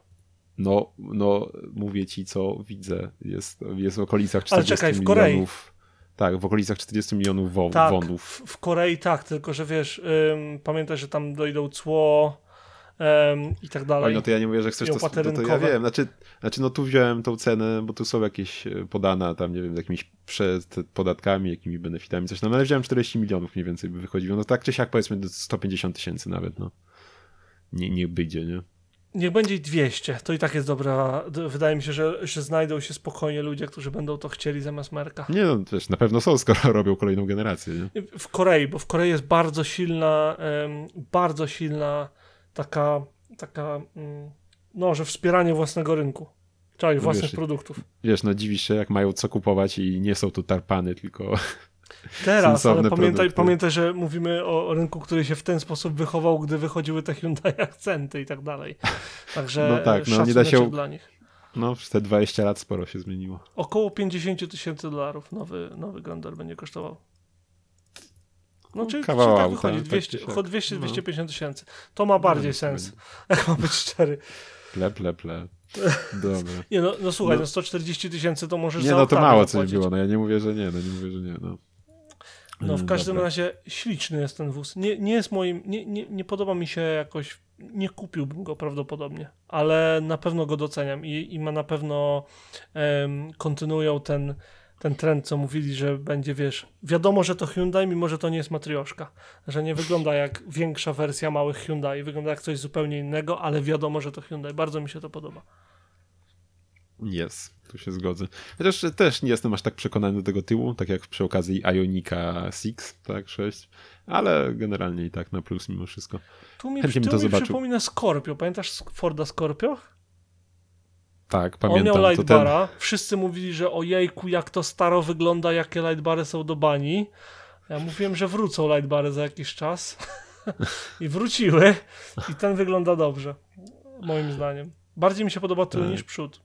No, no, mówię ci, co widzę. Jest, jest w okolicach Ale 40 czekaj, w Korei. milionów. Tak, w okolicach 40 milionów wo- Tak, wonów. w, w Korei tak, tylko że wiesz, ym, pamiętaj, że tam dojdą cło ym, i tak dalej. Oj, no to ja nie mówię, że chcesz to, to, to ja wiem. Znaczy, znaczy, no tu wziąłem tą cenę, bo tu są jakieś e, podane tam, nie wiem, z jakimiś przed podatkami, jakimi benefitami, coś tam, ale wziąłem 40 milionów mniej więcej by wychodziło. No tak czy siak powiedzmy do 150 tysięcy nawet, no. Nie, nie wyjdzie, nie? Niech będzie ich 200, to i tak jest dobra. Wydaje mi się, że, że znajdą się spokojnie ludzie, którzy będą to chcieli zamiast Merka. Nie no, też na pewno są, skoro robią kolejną generację, nie? W Korei, bo w Korei jest bardzo silna, bardzo silna taka, taka, mm, no, że wspieranie własnego rynku. Czyli No własnych wiesz, produktów. Wiesz, no dziwisz się, jak mają co kupować i nie są tu tarpany, tylko... Teraz, ale pamiętaj, produkty. pamiętaj, że mówimy o o rynku, który się w ten sposób wychował, gdy wychodziły te Hyundai akcenty i tak dalej. Także No tak, no, nie da się- dla nich. No, przez te 20 lat sporo się zmieniło. Około 50 tysięcy dolarów nowy, nowy Grandeur będzie kosztował. No, czyli, kawał czyli tak auta, wychodzi, tak 200, czy siak. około 200 No. 250 tysięcy. To ma bardziej No, sens, jak ma być szczery. Ple, ple, ple. Dobra. Nie no, no słuchaj, No. no 140 tysięcy to możesz Nie, no to mało coś było, no ja nie mówię, że nie, no nie mówię, że nie, no. No w Mm, każdym dobra. razie śliczny jest ten wóz. Nie, nie jest moim, nie, nie, nie podoba mi się jakoś, nie kupiłbym go prawdopodobnie, ale na pewno go doceniam i, i ma na pewno em, kontynuują ten, ten trend, co mówili, że będzie, wiesz, wiadomo, że to Hyundai, mimo że to nie jest matrioszka, że nie wygląda jak większa wersja małych Hyundai, wygląda jak coś zupełnie innego, ale wiadomo, że to Hyundai. Bardzo mi się to podoba. Jest, tu się zgodzę. Chociaż też nie jestem aż tak przekonany do tego tyłu, tak jak przy okazji Ionika 6, tak, 6, ale generalnie i tak na plus mimo wszystko. Tu mi, Chętnie tu to mi zobaczył. przypomina Scorpio. Pamiętasz Forda Scorpio? Tak, On pamiętam. miał to ten... lightbara. Wszyscy mówili, że ojejku, jak to staro wygląda, jakie lightbary są do bani. Ja mówiłem, że wrócą lightbary za jakiś czas. I wróciły. I ten wygląda dobrze. Moim zdaniem. Bardziej mi się podoba tył Tak. niż przód.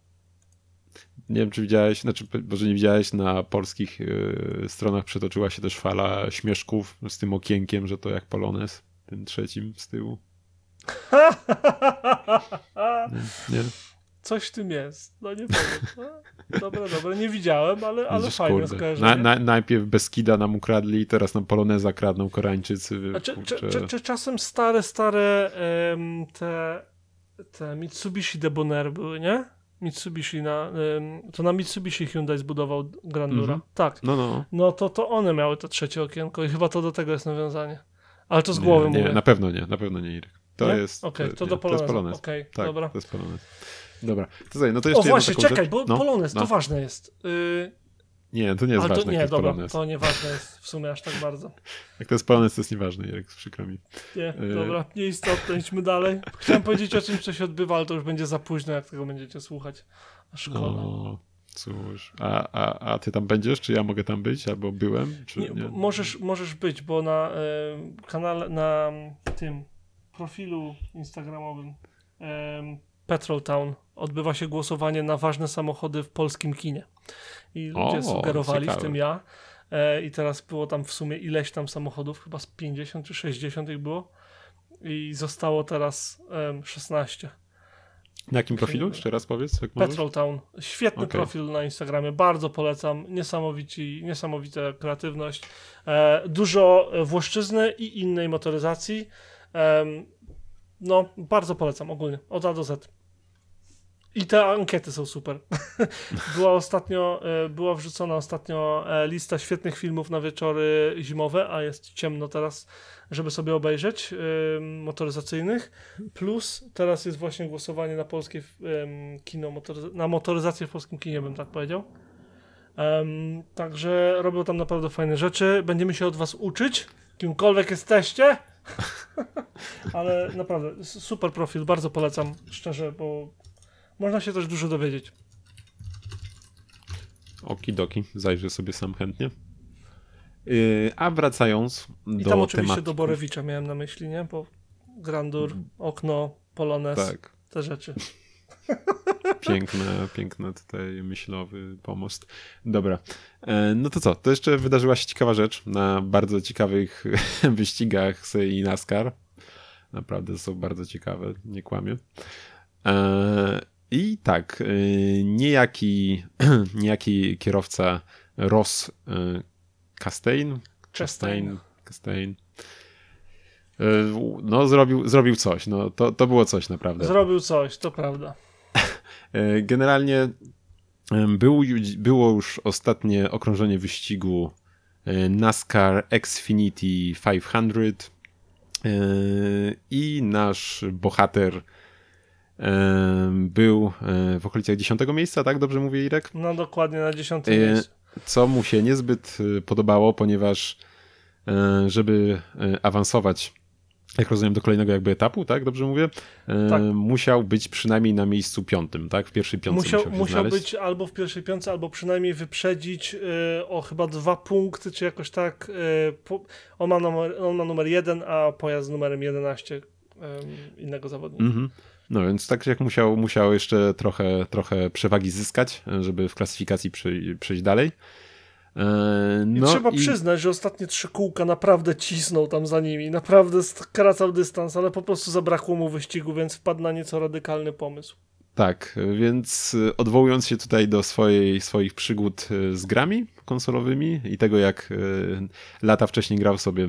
Nie wiem, czy widziałeś, znaczy, może nie widziałeś, na polskich y, stronach przetoczyła się też fala śmieszków z tym okienkiem, że to jak Polones, tym trzecim z tyłu. Nie? Coś w tym jest. No nie powiem. No, Dobra, dobra. Nie widziałem, ale, ale Widzisz, fajne skojarzenie. Na, na, najpierw Beskida nam ukradli, teraz nam Poloneza kradną Koreańczycy. A czy, czy, czy, czy czasem stare, stare em, te, te Mitsubishi Debonair były, nie? Mitsubishi na, to na Mitsubishi Hyundai zbudował Grandura. Mhm. Tak. No, no. No to, to one miały to trzecie okienko i chyba to do tego jest nawiązanie. Ale to z głowy nie, mówię. nie, na pewno nie, na pewno nie, Irek. To Nie? jest. Okej, to nie, do To jest. Polonez. Okej, Tak, dobra. to jest Polonez. Dobra, to słuchaj, no to O jeszcze jedną właśnie, czekaj, rzecz. bo no, Polonez, no. to ważne jest. Yy, Nie, to nie jest ale to ważne, nie, to jest dobra, Polonez. to nieważne jest w sumie aż tak bardzo. Jak to jest Polonez, to jest nieważne, Irek, przykro mi. Nie, Yy. dobra, nieistotne, idźmy dalej. Chciałem powiedzieć o czymś, co się odbywa, ale to już będzie za późno, jak tego będziecie słuchać. Szkoda. No, cóż. A, a, a ty tam będziesz? Czy ja mogę tam być? Albo byłem? Czy Nie, nie? Możesz, możesz być, bo na y, kanale, na tym profilu instagramowym em, Petrol Town odbywa się głosowanie na ważne samochody w polskim kinie. I ludzie O, sugerowali, w ciekawe. tym ja. E, I teraz było tam w sumie ileś tam samochodów, chyba z 50 czy 60 ich było. I zostało teraz em, 16. Na jakim profilu? Jeszcze raz powiedz. Jak możesz? Petrol Town. Świetny Okej. profil na Instagramie, bardzo polecam. Niesamowici, niesamowita kreatywność. E, dużo e, włoszczyzny i innej motoryzacji. Em, no, bardzo polecam ogólnie, od A do Z. I te ankiety są super. była ostatnio, e, była wrzucona ostatnio e, lista świetnych filmów na wieczory zimowe, a jest ciemno teraz, żeby sobie obejrzeć, motoryzacyjnych. Plus teraz jest właśnie głosowanie na polskie kino, na motoryzację w polskim kinie, bym tak powiedział. Także robią tam naprawdę fajne rzeczy. Będziemy się od was uczyć, kimkolwiek jesteście. Ale naprawdę, super profil, bardzo polecam, szczerze, bo można się też dużo dowiedzieć. Okidoki, zajrzę sobie sam chętnie. Yy, a wracając I do tam oczywiście tematu. do Borewicza miałem na myśli, nie? Bo Grandur, okno, Polones, Tak, te rzeczy. piękne, piękny tutaj myślowy pomost. Dobra, e, no to co? To jeszcze wydarzyła się ciekawa rzecz na bardzo ciekawych wyścigach i NASCAR. Naprawdę są bardzo ciekawe, nie kłamię. I tak, e, niejaki, niejaki kierowca Ross e, Chastain, Chastain. Chastain, e, no zrobił, zrobił coś, no to, to było coś naprawdę. Zrobił coś, to prawda. Generalnie był, było już ostatnie okrążenie wyścigu NASCAR Xfinity 500 e, i nasz bohater był e, w okolicach 10 miejsca, tak? Dobrze mówię, Irek? No dokładnie na dziesiątym E, miejscu. Co mu się niezbyt e, podobało, ponieważ żeby awansować jak rozumiem, do kolejnego jakby etapu, tak? Dobrze mówię? Tak. Musiał być przynajmniej na miejscu piątym, tak? W pierwszej piątce musiał, Musiał, musiał znaleźć. być albo w pierwszej piątce, albo przynajmniej wyprzedzić o chyba dwa punkty, czy jakoś tak. On, ma numer, on ma numer 1, a pojazd z numerem 11 ym, innego zawodnika. Mhm. No więc tak jak musiał, musiał jeszcze trochę, trochę przewagi zyskać, żeby w klasyfikacji przej- przejść dalej. E, I No trzeba przyznać, że ostatnie trzy kółka naprawdę cisnął tam za nimi. Naprawdę skracał dystans, ale po prostu zabrakło mu wyścigu, więc wpadł na nieco radykalny pomysł. Tak, więc y, odwołując się tutaj do swojej, swoich przygód y, z grami konsolowymi i tego, jak lata wcześniej grał sobie,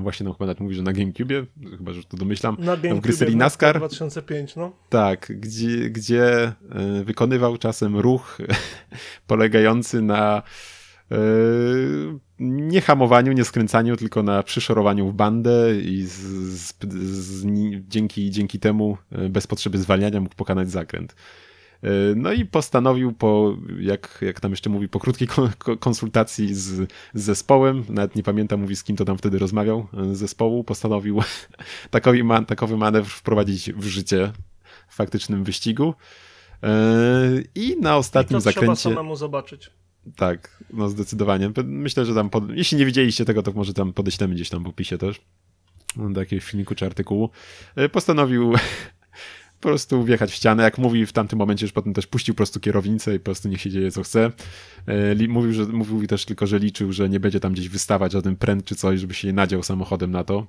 właśnie no chyba nawet mówi, że na GameCube, chyba że to domyślam, Na w gry GameCube serii NASCAR. 2005, no. tak, gdzie, gdzie y, wykonywał czasem ruch polegający na y, nie hamowaniu, nie skręcaniu, tylko na przyszorowaniu w bandę i z, z, z, dzięki, dzięki temu bez potrzeby zwalniania mógł pokonać zakręt. Y, No i postanowił po, jak, jak tam jeszcze mówi, po krótkiej ko- ko- konsultacji z, z zespołem, nawet nie pamiętam, mówi z kim to tam wtedy rozmawiał y, z zespołu, postanowił takowy, man, takowy manewr wprowadzić w życie w faktycznym wyścigu. Y, I na I to ostatnim trzeba zakręcie. samemu zobaczyć. Tak, no zdecydowanie. Myślę, że tam, pod... jeśli nie widzieliście tego, to może tam podeślemy gdzieś tam w opisie też. Do jakiegoś filmiku czy artykułu. E, Postanowił po prostu wjechać w ścianę. Jak mówi w tamtym momencie, już potem też puścił po prostu kierownicę i po prostu niech się dzieje co chce. E, Mówił, że, mówił też tylko, że liczył, że nie będzie tam gdzieś wystawać żaden pręt czy coś, żeby się nie nadział samochodem na to.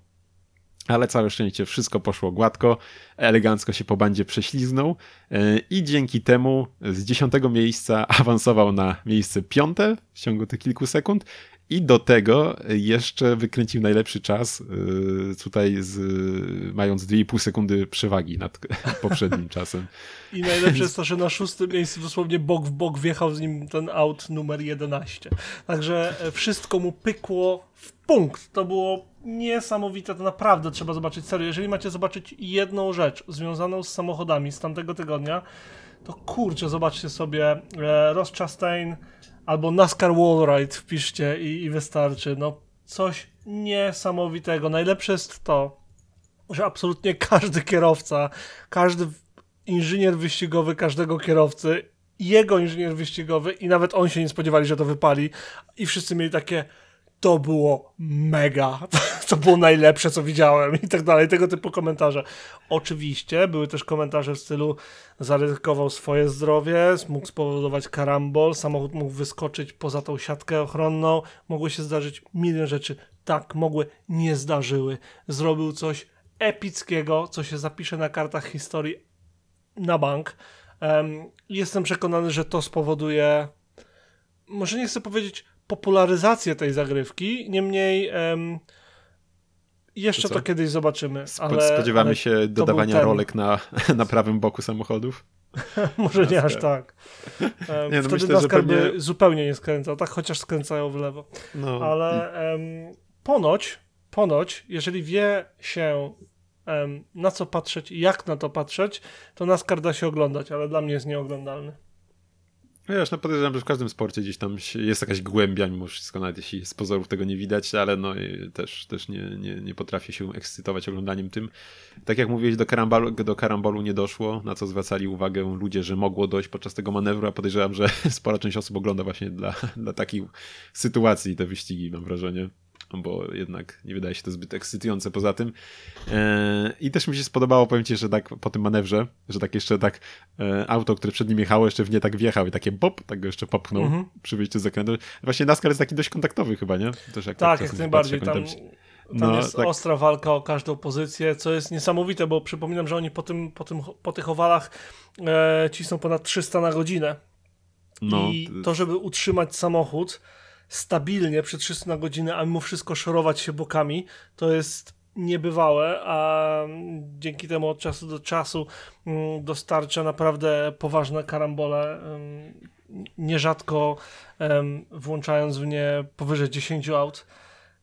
Ale całe szczęście wszystko poszło gładko, elegancko się po bandzie prześliznął e, i dzięki temu z dziesiątego miejsca awansował na miejsce piąte w ciągu tych kilku sekund i do tego jeszcze wykręcił najlepszy czas e, tutaj z, mając 2,5 sekundy przewagi nad poprzednim czasem. I najlepsze jest to, że na szóstym miejscu dosłownie bok w bok wjechał z nim ten aut numer 11. Także e, wszystko mu pykło w punkt. To było niesamowite, to naprawdę trzeba zobaczyć. Serio, jeżeli macie zobaczyć jedną rzecz związaną z samochodami z tamtego tygodnia, to kurczę, zobaczcie sobie e, Ross Chastain albo NASCAR Wallride wpiszcie i, i wystarczy. No coś niesamowitego. Najlepsze jest to, że absolutnie każdy kierowca, każdy inżynier wyścigowy każdego kierowcy, jego inżynier wyścigowy i nawet on się nie spodziewali, że to wypali i wszyscy mieli takie to było mega, to było najlepsze, co widziałem i tak dalej, tego typu komentarze. Oczywiście były też komentarze w stylu zaryzykował swoje zdrowie, mógł spowodować karambol, samochód mógł wyskoczyć poza tą siatkę ochronną, mogły się zdarzyć milion rzeczy. Tak, mogły, nie zdarzyły. Zrobił coś epickiego, co się zapisze na kartach historii na bank. Um, jestem przekonany, że to spowoduje, może nie chcę powiedzieć popularyzację tej zagrywki, niemniej um, jeszcze to, to, kiedyś zobaczymy. Ale, spodziewamy ale się dodawania rolek na, na prawym boku samochodów. może nie aż tak. Um, nie, no wtedy myślę, pewnie... by zupełnie nie skręcał, tak chociaż skręcają w lewo. No. Ale ponoć, ponoć, jeżeli wie się na co patrzeć i jak na to patrzeć, to NASCAR da się oglądać, ale dla mnie jest nieoglądalny. Wiesz, no podejrzewam, że w każdym sporcie gdzieś tam jest jakaś głębia mimo wszystko, nawet jeśli z pozorów tego nie widać, ale no też, też nie, nie, nie potrafię się ekscytować oglądaniem tym. Tak jak mówiłeś, do karambolu, do karambolu nie doszło, na co zwracali uwagę ludzie, że mogło dojść podczas tego manewru, a podejrzewam, że spora część osób ogląda właśnie dla, dla takich sytuacji te wyścigi, mam wrażenie bo jednak nie wydaje się to zbyt ekscytujące poza tym. E, I też mi się spodobało, powiem ci, że tak po tym manewrze, że tak jeszcze tak e, auto, które przed nim jechało, jeszcze w nie tak wjechał i takie pop, tak go jeszcze popchnął -hmm. przy wyjściu z zakrętu. Właśnie NASCAR jest taki dość kontaktowy chyba, nie? Też jak tak, jak najbardziej. Patrzę, tam... Tam no, jest tak. ostra walka o każdą pozycję, co jest niesamowite, bo przypominam, że oni po, tym, po, tym, po tych owalach e, cisną ponad 300 na godzinę. No, I to, żeby utrzymać samochód, stabilnie przez 300 na godzinę, a mimo wszystko szorować się bokami, to jest niebywałe, a dzięki temu od czasu do czasu mm, dostarcza naprawdę poważne karambole, nierzadko włączając w nie powyżej 10 aut.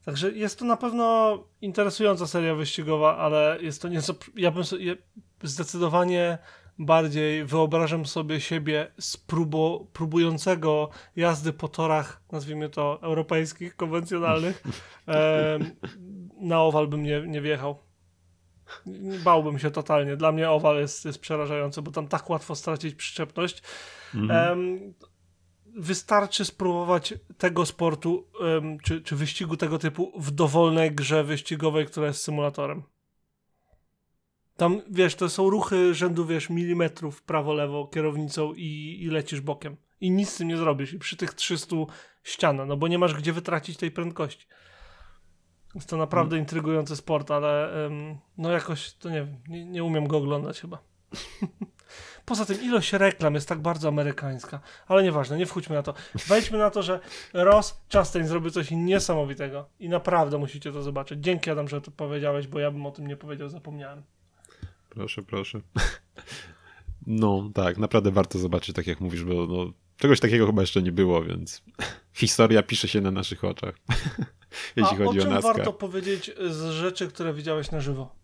Także jest to na pewno interesująca seria wyścigowa, ale jest to nieco. Ja bym sobie zdecydowanie bardziej wyobrażam sobie siebie spróbo, próbującego jazdy po torach, nazwijmy to europejskich, konwencjonalnych. E, na owal bym nie, nie wjechał. Bałbym się totalnie. Dla mnie owal jest, jest przerażający, bo tam tak łatwo stracić przyczepność. Mhm. E, wystarczy spróbować tego sportu, czy, czy wyścigu tego typu w dowolnej grze wyścigowej, która jest symulatorem. Tam, wiesz, to są ruchy rzędu, wiesz, milimetrów prawo-lewo kierownicą i, i lecisz bokiem. I nic z tym nie zrobisz. I przy tych 300 ściana, no bo nie masz gdzie wytracić tej prędkości. Jest to naprawdę hmm. intrygujący sport, ale no jakoś, to nie wiem, nie, nie umiem go oglądać chyba. Poza tym ilość reklam jest tak bardzo amerykańska, ale nieważne, nie wchódźmy na to. Wejdźmy na to, że Ross Chastain zrobił coś niesamowitego i naprawdę musicie to zobaczyć. Dzięki Adam, że to powiedziałeś, bo ja bym o tym nie powiedział, zapomniałem. Proszę, proszę. No, tak, naprawdę warto zobaczyć, tak jak mówisz, bo no, czegoś takiego chyba jeszcze nie było, więc historia pisze się na naszych oczach, jeśli A chodzi o, czym o warto powiedzieć z rzeczy, które widziałeś na żywo?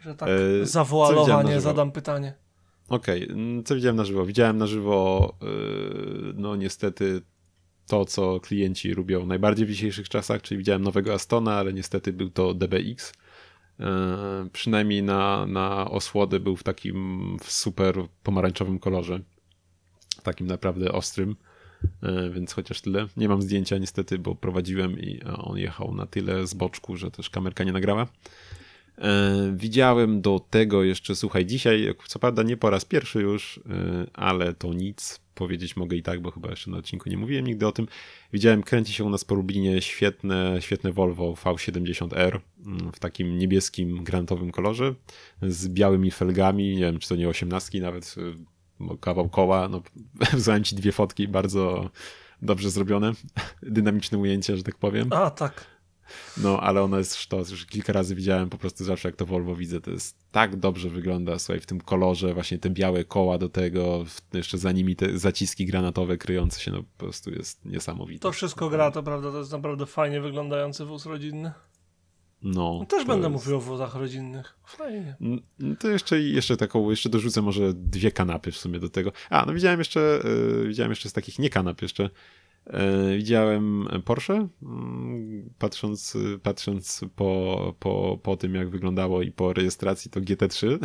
Że tak e, zawoalowanie zadam pytanie. Okej, okay. co widziałem na żywo? Widziałem na żywo, yy, no niestety to, co klienci lubią najbardziej w dzisiejszych czasach, czyli widziałem nowego Astona, ale niestety był to DBX E, przynajmniej na, na osłody był w takim super pomarańczowym kolorze. Takim naprawdę ostrym. E, więc chociaż tyle. Nie mam zdjęcia niestety, bo prowadziłem i on jechał na tyle z boczku, że też kamerka nie nagrała. E, widziałem do tego jeszcze, słuchaj, dzisiaj, co prawda nie po raz pierwszy już, ale to nic powiedzieć mogę i tak, bo chyba jeszcze na odcinku nie mówiłem nigdy o tym. Widziałem, kręci się u nas po Lublinie świetne, świetne Volvo V70R mm, w takim niebieskim, granatowym kolorze z białymi felgami, nie wiem, czy to nie osiemnastki nawet, y, kawał koła, no wzałem ci dwie fotki, bardzo dobrze zrobione, dynamiczne ujęcie, że tak powiem. A, tak. No, ale ona jest sztos. Już kilka razy widziałem po prostu zawsze, jak to Volvo widzę, to jest tak dobrze wygląda, słuchaj, w tym kolorze, właśnie te białe koła do tego, jeszcze za nimi te zaciski granatowe kryjące się, no po prostu jest niesamowite. To wszystko gra, to prawda, to jest naprawdę fajnie wyglądający wóz rodzinny. No, no też będę jest... mówił o wozach rodzinnych. Fajnie. To jeszcze, jeszcze taką, jeszcze dorzucę może dwie kanapy w sumie do tego. A, no widziałem jeszcze, yy, widziałem jeszcze z takich nie kanap jeszcze, widziałem Porsche, mm, patrząc, patrząc po, po, po tym, jak wyglądało i po rejestracji to GT3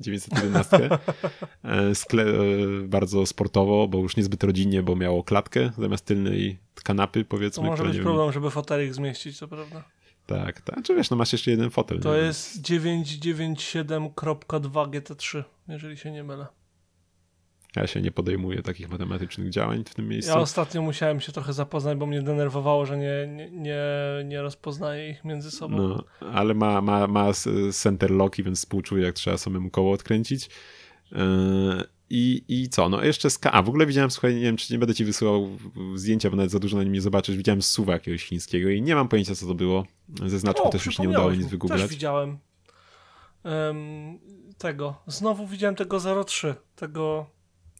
911. E, skle, e, bardzo sportowo, bo już niezbyt rodzinnie, bo miało klatkę zamiast tylnej kanapy, To powiedzmy. może która, być problem, żeby fotelik zmieścić, co prawda. Tak, tak. Czy wiesz, no masz jeszcze jeden fotel. To jest 997.2 GT3, jeżeli się nie mylę. Ja się nie podejmuję takich matematycznych działań w tym miejscu. Ja ostatnio musiałem się trochę zapoznać, bo mnie denerwowało, że nie, nie, nie, nie rozpoznaję ich między sobą. No, ale ma, ma, ma center locki, więc współczuję, jak trzeba samemu koło odkręcić. Yy, I, I co? No jeszcze K. A w ogóle widziałem, słuchaj, nie wiem, czy nie będę ci wysyłał zdjęcia, bo nawet za dużo na nim nie zobaczysz. Widziałem suwa jakiegoś chińskiego i nie mam pojęcia, co to było. Ze znaczką też mi się nie udało nic wygooglać. Też widziałem em, tego. Znowu widziałem tego 03. Tego,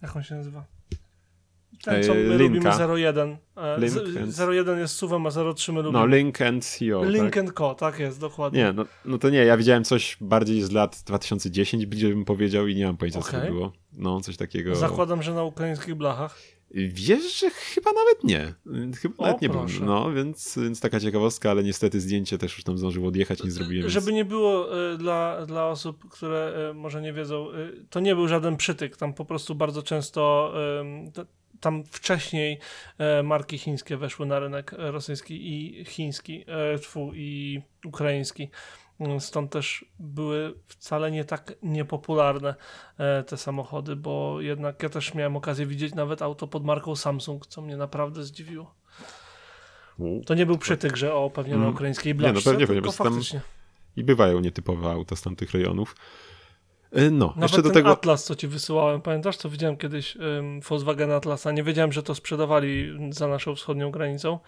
jak on się nazywa? Ten, co E, my Linka. lubimy 01. E, Link z- and- 01 jest suwem, a 03 my lubimy. No, Link and CEO. Link tak? and Co, tak jest, dokładnie. Nie, no, no to nie, ja widziałem coś bardziej z lat 2010, bliżej bym powiedział i nie mam pojęcia, co to było. No, coś takiego. Zakładam, że na ukraińskich blachach. Wiesz, że chyba nawet nie. Chyba O, nawet nie proszę. No, więc, więc taka ciekawostka, ale niestety zdjęcie też już tam zdążyło odjechać, nie zrobiłem. Żeby więc... nie było e, dla, dla osób, które e, może nie wiedzą, e, to nie był żaden przytyk. Tam po prostu bardzo często tam wcześniej e, marki chińskie weszły na rynek rosyjski i chiński, tfu, i ukraiński. Mm, Stąd też były wcale nie tak niepopularne e, te samochody, bo jednak ja też miałem okazję widzieć nawet auto pod marką Samsung, co mnie naprawdę zdziwiło. U. To nie był przytyk, że o, pewnie na Mm. ukraińskiej no blaszce, pewnie, tylko ponieważ tam- faktycznie. I bywają nietypowe auta z tamtych rejonów. E, No, Nawet jeszcze do tego. Atlas, co ci wysyłałem, pamiętasz, co widziałem kiedyś um, Volkswagen Atlasa, nie wiedziałem, że to sprzedawali za naszą wschodnią granicą,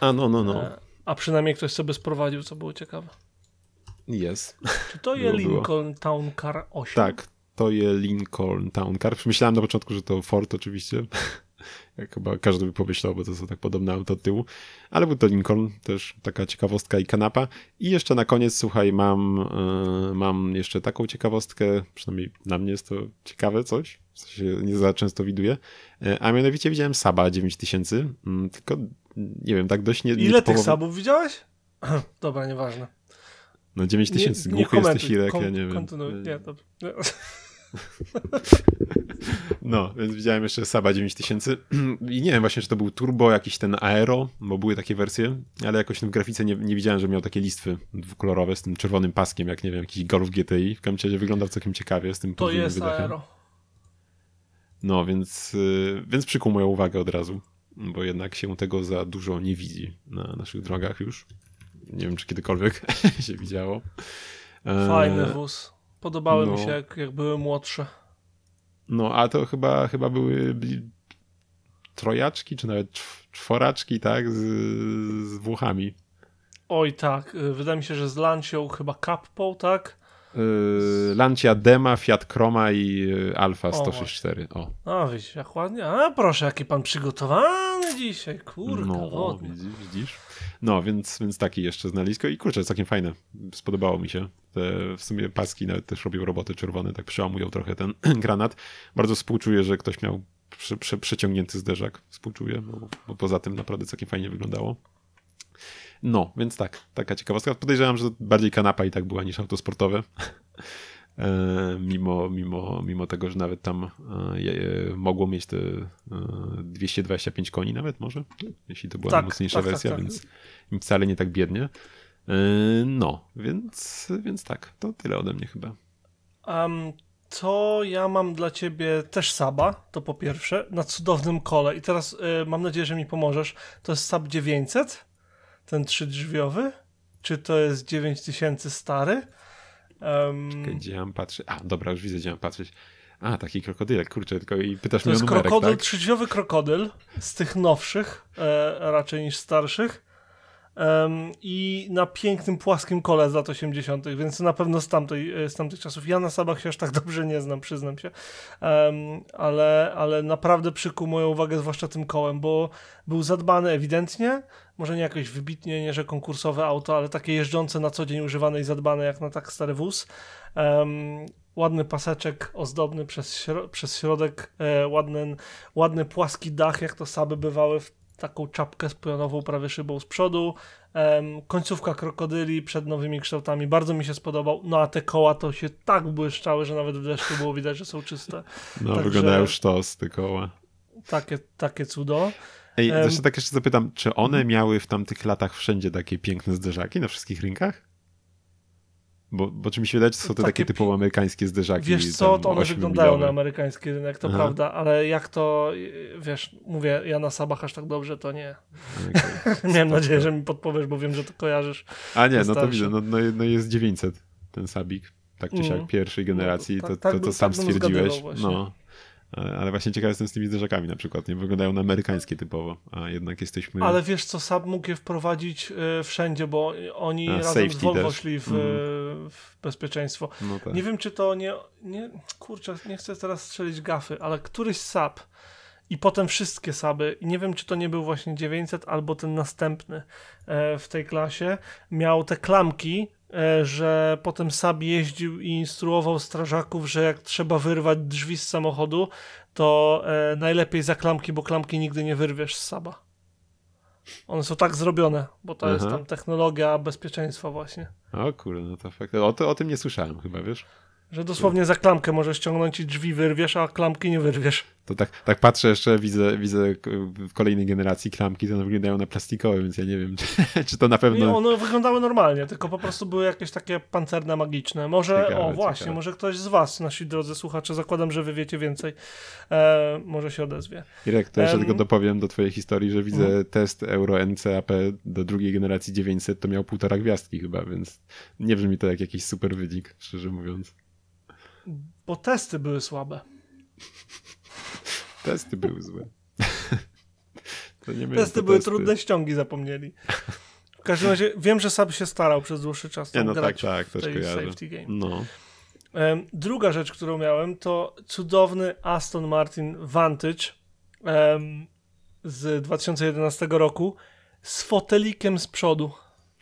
A, no, no, no. e, a przynajmniej ktoś sobie sprowadził, co było ciekawe. Jest. Czy to jest. Lincoln Town Car 8? Tak, to jest Lincoln Town Car. Myślałem na początku, że to Ford oczywiście. Jak chyba każdy by pomyślał, bo to są tak podobne auto od tyłu. Ale był to Lincoln, też taka ciekawostka i kanapa. I jeszcze na koniec, słuchaj, mam, e, mam jeszcze taką ciekawostkę, przynajmniej dla mnie jest to ciekawe coś, co się nie za często widuje. A mianowicie widziałem Saba 9000, mm, tylko nie wiem, tak dość nie, Ile tych sabów widziałeś? Dobra, nieważne. No 9000, nie, głuchy jesteś Irek, ja nie wiem. Kontynuuj. Nie, dobrze. Nie. No, więc widziałem jeszcze Saba 9000 i nie wiem właśnie, czy to był turbo, jakiś ten aero, bo były takie wersje, ale jakoś w grafice nie, nie widziałem, że miał takie listwy dwukolorowe z tym czerwonym paskiem, jak nie wiem, jakiś Golf GTI. W każdym razie wyglądał całkiem ciekawie z tym To jest aero. No, więc, y, więc przykuł moją uwagę od razu, bo jednak się tego za dużo nie widzi na naszych drogach już. Nie wiem, czy kiedykolwiek się widziało. E, Fajny wóz. Podobały mi no. się, jak, jak były młodsze. No, a to chyba, chyba były trojaczki, czy nawet czw- czworaczki, tak, z, z Włochami. Oj tak, y, wydaje mi się, że z Lancią chyba Kappą, tak? Yy, Lancia Dema, Fiat Chroma i yy, Alfa O, 164. O, widzisz, jak ładnie. A proszę, jaki pan przygotowany dzisiaj, kurka no, wodna. widzisz, widzisz. No, więc, więc taki jeszcze znalisko i kurczę, całkiem fajne. Spodobało mi się. Te w sumie paski nawet też robią roboty czerwone, tak przełamują trochę ten granat. Bardzo współczuję, że ktoś miał przy, przy, przeciągnięty zderzak. Współczuję, bo, bo poza tym naprawdę całkiem fajnie wyglądało. No, więc tak, taka ciekawostka. Podejrzewam, że bardziej kanapa i tak była niż auto sportowe. E, mimo, mimo, mimo tego, że nawet tam e, mogło mieć te e, 225 koni nawet może, jeśli to była Tak, mocniejsza tak, tak, wersja, tak. więc wcale nie tak biednie. E, No, więc, więc tak, to tyle ode mnie chyba. Um, to ja mam dla ciebie też Saba, to po pierwsze, na cudownym kole. I teraz y, mam nadzieję, że mi pomożesz. To jest Sab 900, ten trzydrzwiowy? Czy to jest 9000 stary? Um, Czekaj, Gdzie ja mam patrzeć? A, dobra, już widzę, gdzie mam patrzeć. A, taki krokodylek, kurczę, tylko i pytasz to mnie o numerek, krokodyl, tak? trzydrzwiowy krokodyl z tych nowszych e, raczej niż starszych. Em, I na pięknym, płaskim kole z lat 80., więc na pewno z, tamtej, e, z tamtych czasów. Ja na Sabach się aż tak dobrze nie znam, przyznam się. Em, ale, ale naprawdę przykuł moją uwagę, zwłaszcza tym kołem, bo był zadbany ewidentnie. Może nie jakoś wybitnie, nie że konkursowe auto, ale takie jeżdżące na co dzień używane i zadbane jak na tak stary wóz. Em, ładny paseczek ozdobny przez, śro przez środek, e, ładny, ładny płaski dach, jak to Saby bywały w taką czapkę z pionową prawie szybą z przodu. Końcówka krokodyli przed nowymi kształtami bardzo mi się spodobał. No a te koła to się tak błyszczały, że nawet w deszczu było widać, że są czyste. No, także- wyglądają sztos te koła. Takie, takie cudo. Ej, Em, zresztą tak jeszcze zapytam, czy one Mhm. miały w tamtych latach wszędzie takie piękne zderzaki na wszystkich rynkach? Bo, bo czy mi się wydaje, że są to takie, Takie typowo amerykańskie zderzaki. Wiesz co, to one wyglądają na amerykański rynek, to Aha. prawda, ale jak to, wiesz, mówię, ja na Sabach aż tak dobrze, to nie. Okej. Miałem nadzieję, że mi podpowiesz, bo wiem, że to kojarzysz. A nie, no to widzę, no, no, no jest 900 ten Sabik, tak czy siak Mhm. pierwszej generacji, No, to, tak- to, to sam tak bym stwierdziłeś. No. Ale ale właśnie ciekaw jestem z tymi zderzakami na przykład, nie? Wyglądają na amerykańskie typowo, a jednak jesteśmy... Ale wiesz co, Saab mógł je wprowadzić y, wszędzie, bo oni A, razem z Volvo też. szli w, Mhm. w bezpieczeństwo. No tak. Nie wiem, czy to nie, nie. Kurczę, nie chcę teraz strzelić gafy, ale któryś Saab i potem wszystkie Saby, i nie wiem, czy to nie był właśnie 900 albo ten następny e, w tej klasie, miał te klamki, e, że potem Saab jeździł i instruował strażaków, że jak trzeba wyrwać drzwi z samochodu, to e, najlepiej za klamki, bo klamki nigdy nie wyrwiesz z Saba. One są tak zrobione, bo to jest Aha. tam technologia bezpieczeństwa właśnie. O kurde, no to fakt. O, to, o tym nie słyszałem chyba, wiesz? Że dosłownie za klamkę możesz ściągnąć i drzwi wyrwiesz, a klamki nie wyrwiesz. To tak, tak patrzę jeszcze, widzę, widzę w kolejnej generacji klamki, to one wyglądają na plastikowe, więc ja nie wiem, czy, czy to na Nie, pewno... one wyglądały normalnie, tylko po prostu były jakieś takie pancerne, magiczne. Może, Ciekawe, o właśnie, ciekawe. może ktoś z was, nasi drodzy słuchacze, zakładam, że wy wiecie więcej, e, może się odezwie. Irek, to jeszcze Em. tylko dopowiem do twojej historii, że widzę Mhm. test Euro NCAP do drugiej generacji 900, to miał półtora gwiazdki chyba, więc nie brzmi to jak jakiś super wynik, szczerze mówiąc. Bo testy były słabe. Testy były złe. Testy były testy. trudne, ściągi zapomnieli. W każdym razie wiem, że Sab się starał przez dłuższy czas Nie, no tak, grać tak, w też tej safety game. No, Druga rzecz, którą miałem, to cudowny Aston Martin Vantage z 2011 roku z fotelikiem z przodu.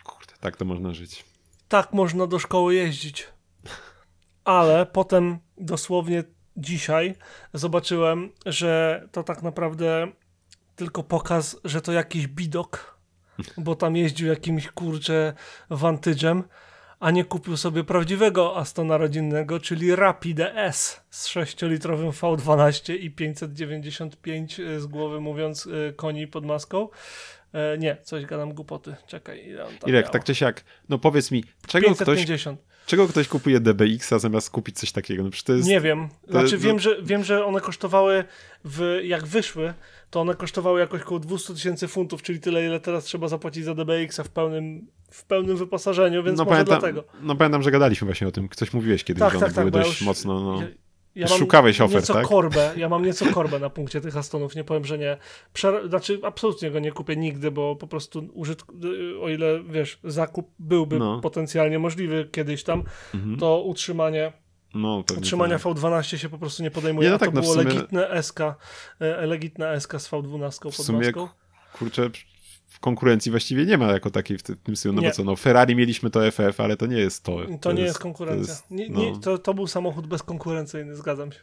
kurde, tak to można żyć. Tak można do szkoły jeździć. Ale potem dosłownie dzisiaj zobaczyłem, że to tak naprawdę tylko pokaz, że to jakiś bidok, bo tam jeździł jakimś kurczę Vantage'em, a nie kupił sobie prawdziwego Astona rodzinnego, czyli Rapide S z 6-litrowym V12 i 595 y, z głowy mówiąc y, koni pod maską. E, nie, coś gadam głupoty. Czekaj, ile on tam Irek, miał? tak czy siak, no powiedz mi, czego ktoś, 550. czego ktoś kupuje DBX-a zamiast kupić coś takiego? No to jest... Nie wiem. Znaczy to- wiem, że, wiem, że one kosztowały, w, jak wyszły, to one kosztowały jakoś około 200 tysięcy funtów, czyli tyle, ile teraz trzeba zapłacić za DBX-a w pełnym, w pełnym wyposażeniu, więc no, może pamiętam, dlatego. no pamiętam, że gadaliśmy właśnie o tym. Coś mówiłeś kiedyś, Tak, że one tak, tak, były ja dość już- mocno... No. Ja, Szukałeś ofert, nieco tak? korbę, ja mam nieco korbę na punkcie tych Astonów, nie powiem, że nie. Przer- znaczy, absolutnie go nie kupię nigdy, bo po prostu użytk- y, o ile, wiesz, zakup byłby No. potencjalnie możliwy kiedyś tam, Mhm. to utrzymanie no Utrzymania tak. V12 się po prostu nie podejmuje. Nie, no a to tak, no było sumie- legitne SK, e, legitne SK z V12 pod W sumie, maską. kurczę, konkurencji właściwie nie ma jako takiej w ty- w tym stylu, no Nie. bo co, no Ferrari mieliśmy to FF, ale to nie jest to. To, nie jest konkurencja. To jest, nie, no, nie, to, to był samochód bezkonkurencyjny, zgadzam się.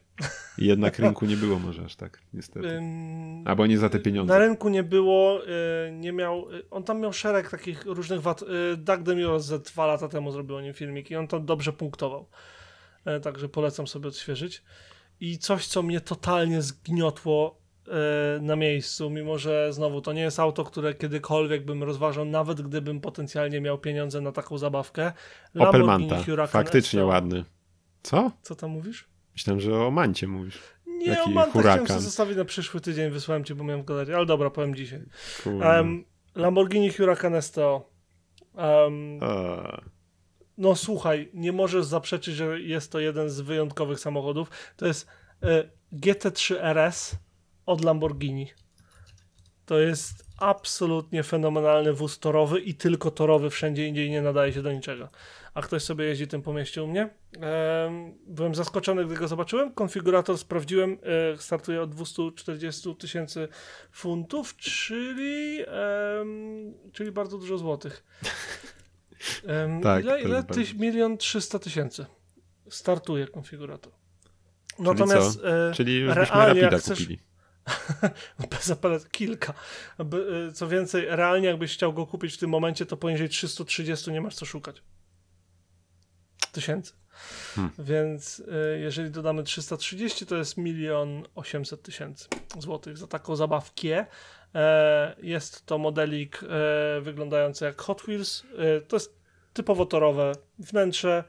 Jednak rynku nie było może aż tak, niestety. Ym, Albo nie za te pieniądze. Na rynku nie było, y, nie miał, y, on tam miał szereg takich różnych wad. y, Doug Demure ze dwa lata temu zrobił o nim filmik i on tam dobrze punktował. E, Także polecam sobie odświeżyć. I coś, co mnie totalnie zgniotło na miejscu, mimo że znowu to nie jest auto, które kiedykolwiek bym rozważał, nawet gdybym potencjalnie miał pieniądze na taką zabawkę. Opel Manta, Huracan faktycznie STO. ładny. Co? Co tam mówisz? Myślałem, że o Mancie mówisz. Nie, Jaki o Manta chciałem Huracan? sobie zostawić na przyszły tydzień, wysłałem ci, bo miałem galerii, ale dobra, powiem dzisiaj. Em, Lamborghini Huracan STO. A, no słuchaj, nie możesz zaprzeczyć, że jest to jeden z wyjątkowych samochodów. To jest e, GT3 RS od Lamborghini. To jest absolutnie fenomenalny wóz torowy i tylko torowy, wszędzie indziej nie nadaje się do niczego. A ktoś sobie jeździ tym po mieście u mnie. Em, byłem zaskoczony, gdy go zobaczyłem. Konfigurator sprawdziłem, e, startuje od 240 tysięcy funtów, czyli, czyli bardzo dużo złotych. Tak, ile? ile? milion trzysta tysięcy. Startuje konfigurator. Czyli Natomiast co? e, Czyli już byśmy realnie Rapida chcesz, kupili. bez apelat kilka. Y, Co więcej, realnie jakbyś chciał go kupić w tym momencie, to poniżej 330 nie masz co szukać. Tysięcy. Hmm. Więc y, jeżeli dodamy 330, to jest milion 800 tysięcy złotych za taką zabawkę. E, jest to modelik e, wyglądający jak Hot Wheels. E, to jest typowo torowe wnętrze,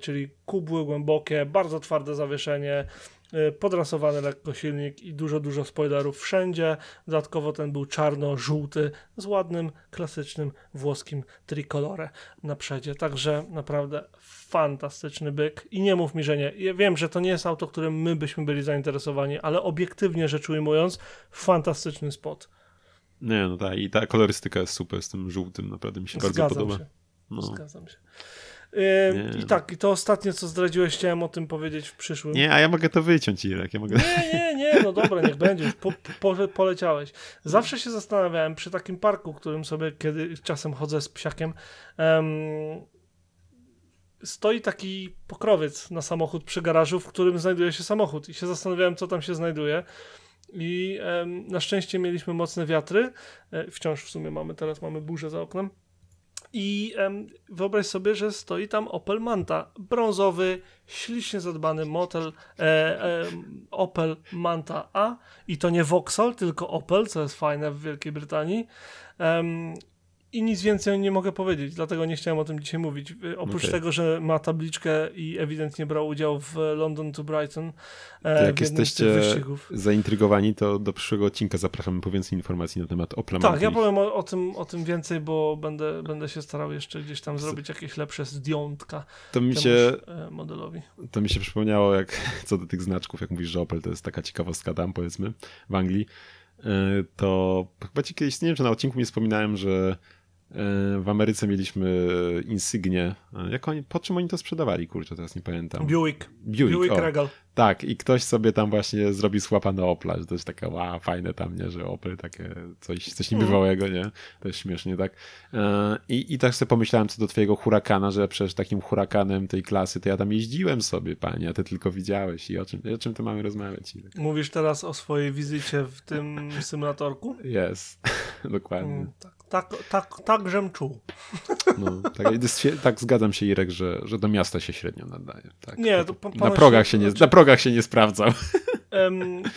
czyli kubły głębokie, bardzo twarde zawieszenie, podrasowany lekko silnik i dużo, dużo spoilerów wszędzie. Dodatkowo ten był czarno-żółty z ładnym, klasycznym włoskim tricolore na przedzie. Także naprawdę fantastyczny byk i nie mów mi, że nie. Ja wiem, że to nie jest auto, którym my byśmy byli zainteresowani, ale obiektywnie rzecz ujmując, fantastyczny spot. Nie, no tak, i ta kolorystyka jest super z tym żółtym, naprawdę mi się bardzo Zgadzam podoba. Się. No. Zgadzam się. Yy. I tak, i to ostatnie, co zdradziłeś, chciałem o tym powiedzieć w przyszłym. Nie, a ja mogę to wyciąć, Irek, ja mogę... Nie, nie, nie, no dobra, niech będzie, po, po, poleciałeś. Zawsze się zastanawiałem przy takim parku, którym sobie kiedy czasem chodzę z psiakiem, em, stoi taki pokrowiec na samochód przy garażu, w którym znajduje się samochód i się zastanawiałem, co tam się znajduje. I em, na szczęście mieliśmy mocne wiatry, e, wciąż w sumie mamy, teraz mamy burzę za oknem. I em, wyobraź sobie, że stoi tam Opel Manta, brązowy, ślicznie zadbany motel e, e, Opel Manta A i to nie Vauxhall, tylko Opel, co jest fajne w Wielkiej Brytanii. Em, I nic więcej nie mogę powiedzieć, dlatego nie chciałem o tym dzisiaj mówić. Y, Oprócz Okej. tego, że ma tabliczkę i ewidentnie brał udział w London to Brighton e, jak jesteście zaintrygowani, to do przyszłego odcinka zapraszamy po więcej informacji na temat Opla Tak, ja powiem o, o, tym, o tym więcej, bo będę, będę się starał jeszcze gdzieś tam zrobić jakieś lepsze zdjątka To mi się, e, modelowi. to mi się przypomniało, jak co do tych znaczków, jak mówisz, że Opel to jest taka ciekawostka tam, powiedzmy, w Anglii, e, to chyba ci kiedyś, nie wiem, czy na odcinku nie wspominałem, że w Ameryce mieliśmy Insignie. E, Jak oni, po czym oni to sprzedawali? Kurczę, teraz nie pamiętam. Buick. Buick, Buick o. Regal. Tak, i ktoś sobie tam właśnie zrobił słapa na Opla, że to jest taka wow, fajne tam, nie, że Opel takie coś, coś niebywałego, nie? To jest śmiesznie, tak? E, I, I tak sobie pomyślałem co do twojego hurakana, że przecież takim hurakanem tej klasy to ja tam jeździłem sobie, panie, a ty tylko widziałeś i o czym, o czym tu mamy rozmawiać? Irek? Mówisz teraz o swojej wizycie w tym symulatorku? Jest, dokładnie. Mm, tak, tak, tak, tak, żem czuł. No, tak, tak zgadzam się, Irek, że, że do miasta się średnio nadaje. Tak. Nie, to na, progach się nie, znaczy- na progach się nie sprawdzał.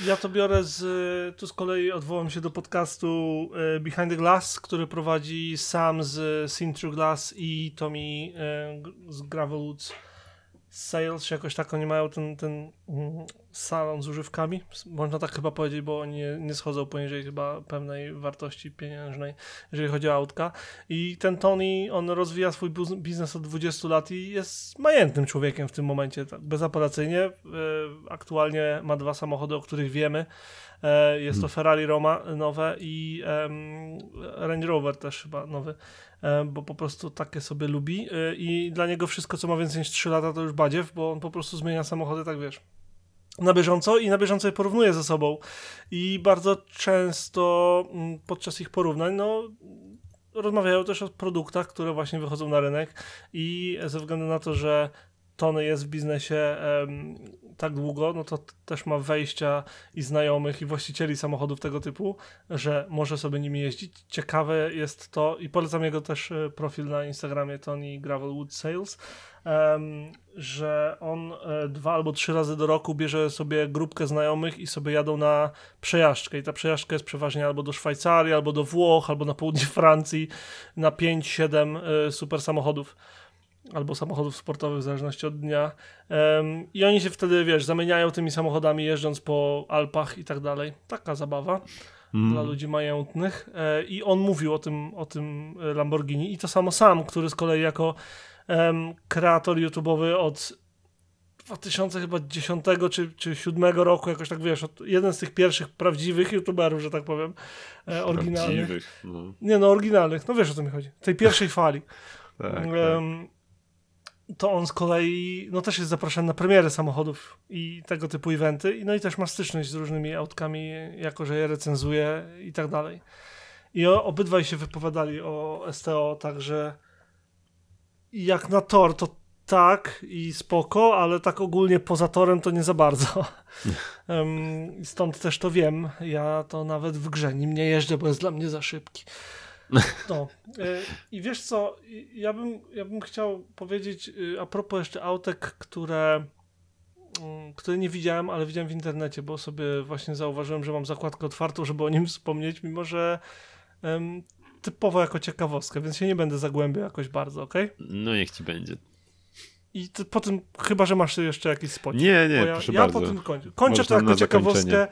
Ja to biorę z. Tu z kolei odwołam się do podcastu e, Behind the Glass, który prowadzi Sam z Through Glass i Tommy e, z Gravelwoods Sales, jakoś tak oni mają ten, ten mm, salon z używkami. Można tak chyba powiedzieć, bo oni nie, schodzą poniżej chyba pewnej wartości pieniężnej, jeżeli chodzi o autka. I ten Tony, on rozwija swój biznes od 20 lat i jest majętnym człowiekiem w tym momencie, tak bezapelacyjnie. E, aktualnie ma dwa samochody, o których wiemy. E, jest to Ferrari Roma nowe i Range Rover też chyba nowy, e, bo po prostu takie sobie lubi i dla niego wszystko, co ma więcej niż 3 lata, to już badziew, bo on po prostu zmienia samochody, tak wiesz na bieżąco i na bieżąco je porównuje ze sobą. I bardzo często mm, podczas ich porównań, no, rozmawiają też o produktach, które właśnie wychodzą na rynek i ze względu na to, że Tony jest w biznesie tak długo, no to też ma wejścia i znajomych i właścicieli samochodów tego typu, że może sobie nimi jeździć. Ciekawe jest to i polecam jego też e, profil na Instagramie Tony Gravelwood Sales, że on e, dwa albo trzy razy do roku bierze sobie grupkę znajomych i sobie jadą na przejażdżkę i ta przejażdżka jest przeważnie albo do Szwajcarii, albo do Włoch, albo na południe Francji na 5-7 e, super samochodów albo samochodów sportowych w zależności od dnia Em, i oni się wtedy, wiesz, zamieniają tymi samochodami jeżdżąc po Alpach i tak dalej. Taka zabawa Mm. dla ludzi majętnych e, i on mówił o tym, o tym Lamborghini i to samo sam, który z kolei jako em, kreator YouTube'owy od 2010 czy, czy 7 roku, jakoś tak wiesz, od, jeden z tych pierwszych prawdziwych YouTuberów, że tak powiem, e, oryginalnych. No, Nie no, oryginalnych, no wiesz o co mi chodzi. Tej pierwszej fali. tak, tak. Em, to on z kolei, no też jest zapraszany na premiery samochodów i tego typu eventy, no i też ma styczność z różnymi autkami, jako że je recenzuje i tak dalej. I obydwaj się wypowiadali o STO, także jak na tor to tak i spoko, ale tak ogólnie poza torem to nie za bardzo. Stąd też to wiem. Ja to nawet w grze nim nie jeżdżę, bo jest dla mnie za szybki. No. y, I wiesz co, ja bym, ja bym chciał powiedzieć y, a propos jeszcze autek, które, mm, które nie widziałem, ale widziałem w internecie, bo sobie właśnie zauważyłem, że mam zakładkę otwartą, żeby o nim wspomnieć, mimo że typowo jako ciekawostkę, więc się nie będę zagłębiał jakoś bardzo, okej? No niech ci będzie. I ty, po tym, chyba że masz jeszcze jakiś spocik. Nie, nie, ja, proszę ja bardzo. po tym kończę. Kończę to jako ciekawostkę.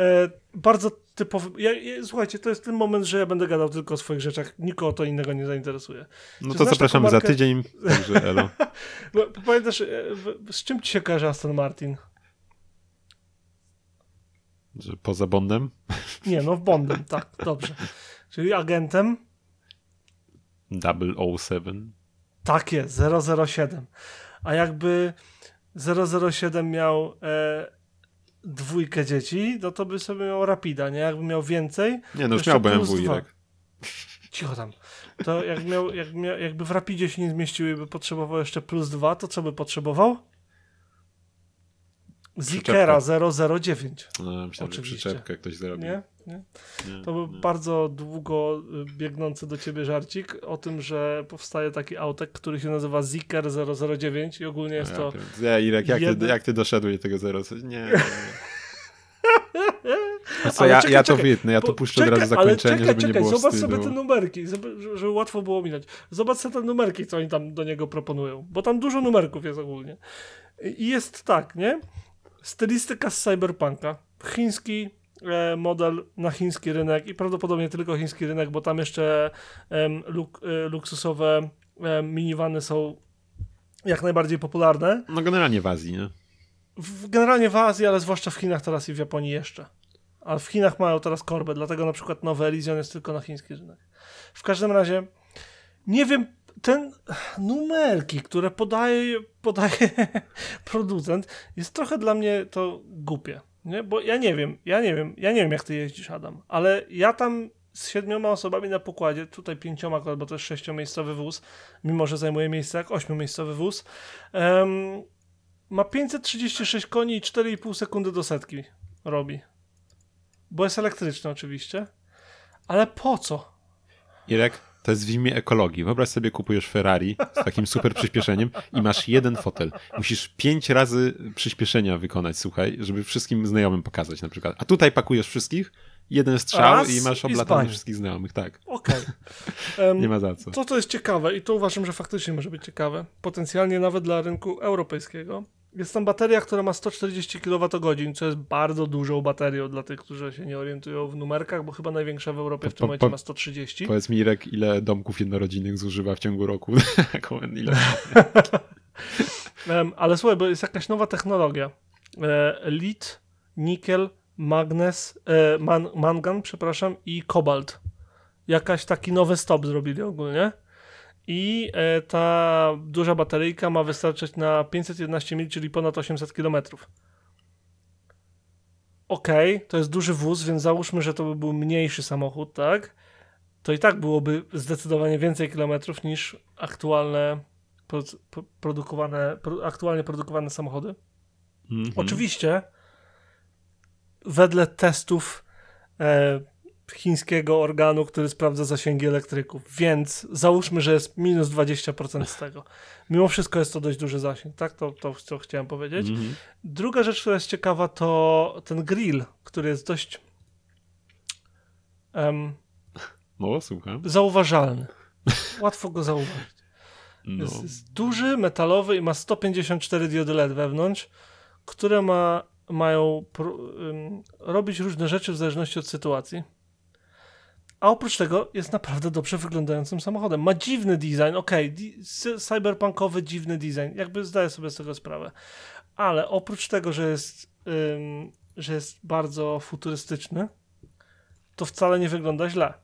E, bardzo typowy. Ja, ja, słuchajcie, to jest ten moment, że ja będę gadał tylko o swoich rzeczach. Nikogo to innego nie zainteresuje. No Czy to zapraszamy za tydzień. Także elo. Pamiętasz, e, z czym ci się kojarzy Aston Martin? Że poza Bondem? Nie, no w Bondem, tak, dobrze. Czyli agentem, 007. tak jest, 007. A jakby 007 miał e, dwójkę dzieci, no to by sobie miał Rapida, nie? Jakby miał więcej, Nie, no już miał BMW. Irek. Cicho tam. To jak miał, jak miał, jakby w Rapidzie się nie zmieściły, by potrzebował jeszcze plus dwa, to co by potrzebował? Zikera 009. No, myślałem, że Oczywiście. przyczepkę ktoś zrobił. Nie? Nie? To był bardzo długo y, biegnący do ciebie żarcik o tym, że powstaje taki autek, który się nazywa Ziker 009 i ogólnie jest Ja to... Ja, Irek, jak, ty, jak ty doszedłeś do tego zero? Nie, nie, nie. A co, Ale ja, czekaj, ja to czekaj, wytnę, ja to puszczę od razu ale zakończenie, czekaj, żeby czekaj, nie było zobacz wstydu. sobie te numerki, żeby, łatwo było minąć. Zobacz sobie te numerki, co oni tam do niego proponują, bo tam dużo numerków jest ogólnie. I jest tak, nie? Stylistyka z cyberpunka. Chiński model na chiński rynek i prawdopodobnie tylko chiński rynek, bo tam jeszcze luk, e, luksusowe minivany są jak najbardziej popularne. No generalnie w Azji, nie? W, generalnie w Azji, ale zwłaszcza w Chinach teraz i w Japonii jeszcze. A w Chinach mają teraz korbę, dlatego na przykład nowy Elysian jest tylko na chiński rynek. W każdym razie, nie wiem, ten numerki, które podaje, podaje producent, jest trochę dla mnie to głupie. Nie? Bo ja nie wiem, ja nie wiem, ja nie wiem jak ty jeździsz, Adam, ale ja tam z siedmioma osobami na pokładzie, tutaj pięcioma, bo to jest sześciomiejscowy wóz, mimo że zajmuje miejsce jak ośmiomiejscowy wóz, em, ma 536 koni i 4,5 sekundy do setki robi. Bo jest elektryczny oczywiście. Ale po co? Irek, to jest w imię ekologii. Wyobraź sobie, kupujesz Ferrari z takim super przyspieszeniem i masz jeden fotel. Musisz pięć razy przyspieszenia wykonać, słuchaj, żeby wszystkim znajomym pokazać na przykład. A tutaj pakujesz wszystkich, jeden strzał Raz i masz i zbani. wszystkich znajomych, tak. Okej. Em, Nie ma za co. To, to jest ciekawe i to uważam, że faktycznie może być ciekawe. Potencjalnie nawet dla rynku europejskiego. Jest tam bateria, która ma 140 kWh, co jest bardzo dużą baterią dla tych, którzy się nie orientują w numerkach, bo chyba największa w Europie w tym Po- momencie po- ma 130. Powiedz mi, Irek, ile domków jednorodzinnych zużywa w ciągu roku? Ile? Ale słuchaj, bo jest jakaś nowa technologia. E, lit, nikiel, magnes, e, man, mangan, przepraszam, i kobalt. Jakaś taki nowy stop zrobili ogólnie. I e, ta duża bateryjka ma wystarczyć na 511 mil, czyli ponad 800 km. Okej, to jest duży wóz, więc załóżmy, że to by był mniejszy samochód, tak? To i tak byłoby zdecydowanie więcej kilometrów niż aktualne produ- pro- produkowane, pro, aktualnie produkowane samochody. Mhm. Oczywiście wedle testów e, chińskiego organu, który sprawdza zasięgi elektryków, więc załóżmy, że jest minus 20% z tego. Mimo wszystko jest to dość duży zasięg, tak? To, to co chciałem powiedzieć. Mhm. Druga rzecz, która jest ciekawa, to ten grill, który jest dość No, słucham. zauważalny. Łatwo go zauważyć. No. Jest, jest duży, metalowy i ma 154 diody LED wewnątrz, które ma, mają pro, ym, robić różne rzeczy w zależności od sytuacji. A oprócz tego jest naprawdę dobrze wyglądającym samochodem. Ma dziwny design, okej, cy- cyberpunkowy dziwny design, jakby zdaję sobie z tego sprawę. Ale oprócz tego, że jest, ym, że jest bardzo futurystyczny, to wcale nie wygląda źle.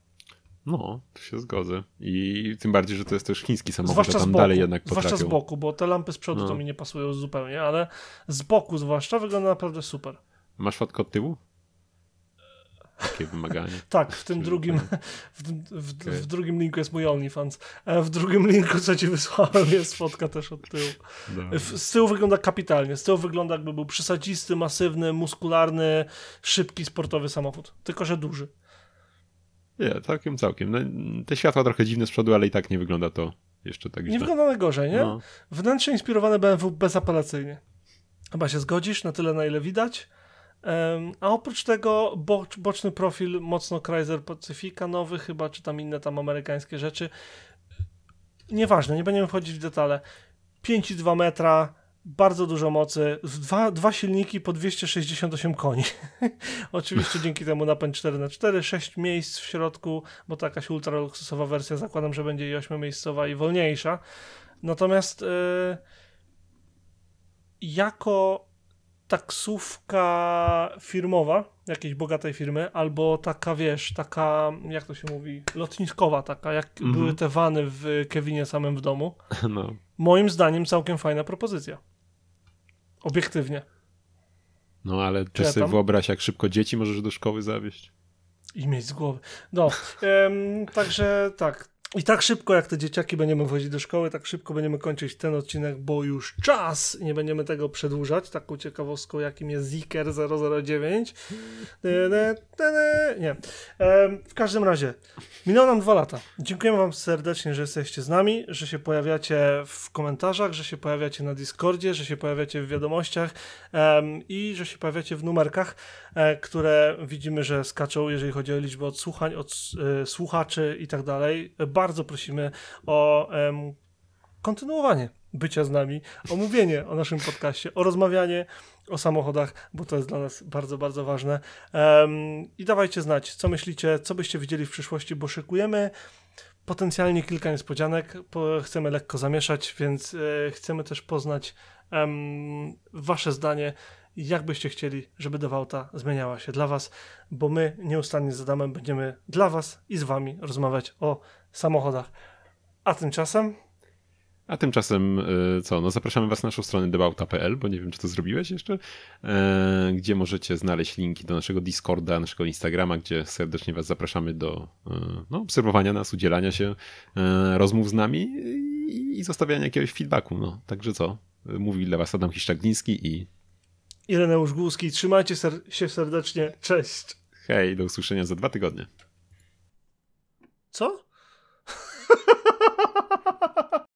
No, tu się zgodzę. I tym bardziej, że to jest też chiński samochód, Zwłaszcza a tam z boku, dalej jednak zwłaszcza z potrafią. boku, bo te lampy z przodu No. to mi nie pasują zupełnie, ale z boku zwłaszcza wygląda naprawdę super. Masz fotkę od tyłu? Takie wymaganie. Tak, w tym drugim, tak. w, w, Okej. w drugim linku jest mój OnlyFans. W drugim linku, co ci wysłałem, jest fotka też od tyłu. Z tyłu wygląda kapitalnie. Z tyłu wygląda jakby był przesadzisty, masywny, muskularny, szybki, sportowy samochód. Tylko, że duży. Nie, całkiem, całkiem. No, te światła trochę dziwne z przodu, ale i tak nie wygląda to jeszcze tak Nie źle. wygląda najgorzej, nie? No. Wnętrze inspirowane BMW bezapelacyjnie. Chyba się zgodzisz, na tyle na ile widać. A oprócz tego bocz, boczny profil mocno Chrysler Pacifica nowy chyba, czy tam inne tam amerykańskie rzeczy. Nieważne, nie będziemy wchodzić w detale. 5,2 metra, bardzo dużo mocy, dwa, dwa silniki po 268 koni. Oczywiście dzięki temu napęd 4x4, 6 miejsc w środku, bo to jakaś ultra luksusowa wersja, zakładam, że będzie i 8-miejscowa i wolniejsza. Natomiast y, jako taksówka firmowa, jakiejś bogatej firmy, albo taka, wiesz, taka, jak to się mówi, lotniskowa taka, jak Mhm. były te wany w Kevinie samym w domu, no. moim zdaniem całkiem fajna propozycja. Obiektywnie. no, ale Czy ja sobie wyobraź, jak szybko dzieci możesz do szkoły zawieźć. I mieć z głowy. No, em, także tak. I tak szybko, jak te dzieciaki będziemy wchodzić do szkoły, tak szybko będziemy kończyć ten odcinek, bo już czas i nie będziemy tego przedłużać. Taką ciekawostką, jakim jest Ziker 009. Dy, dy, dy, dy. Nie. W każdym razie, minęło nam dwa lata. Dziękujemy Wam serdecznie, że jesteście z nami, że się pojawiacie w komentarzach, że się pojawiacie na Discordzie, że się pojawiacie w wiadomościach i że się pojawiacie w numerkach, e, które widzimy, że skaczą, jeżeli chodzi o liczbę odsłuchań, od e, słuchaczy i tak dalej. Bardzo prosimy o kontynuowanie bycia z nami, o mówienie o naszym podcaście, o rozmawianie o samochodach, bo to jest dla nas bardzo, bardzo ważne. Em, I dawajcie znać, co myślicie, co byście widzieli w przyszłości, bo szykujemy potencjalnie kilka niespodzianek. Po, chcemy lekko zamieszać, więc e, chcemy też poznać em, wasze zdanie, jak byście chcieli, żeby Dewauta zmieniała się dla was, bo my nieustannie z Adamem będziemy dla was i z wami rozmawiać o samochodach. A tymczasem A tymczasem y, co, no zapraszamy was na naszą stronę debauta.pl, bo nie wiem, czy to zrobiłeś jeszcze, e, gdzie możecie znaleźć linki do naszego Discorda, naszego Instagrama, gdzie serdecznie was zapraszamy do e, no, obserwowania nas, udzielania się, e, rozmów z nami i, i zostawiania jakiegoś feedbacku. No. Także co, mówił dla was Adam Hiszczagniński i Ireneusz Głuski, trzymajcie ser- się serdecznie, cześć. hej, do usłyszenia za dwa tygodnie. Co?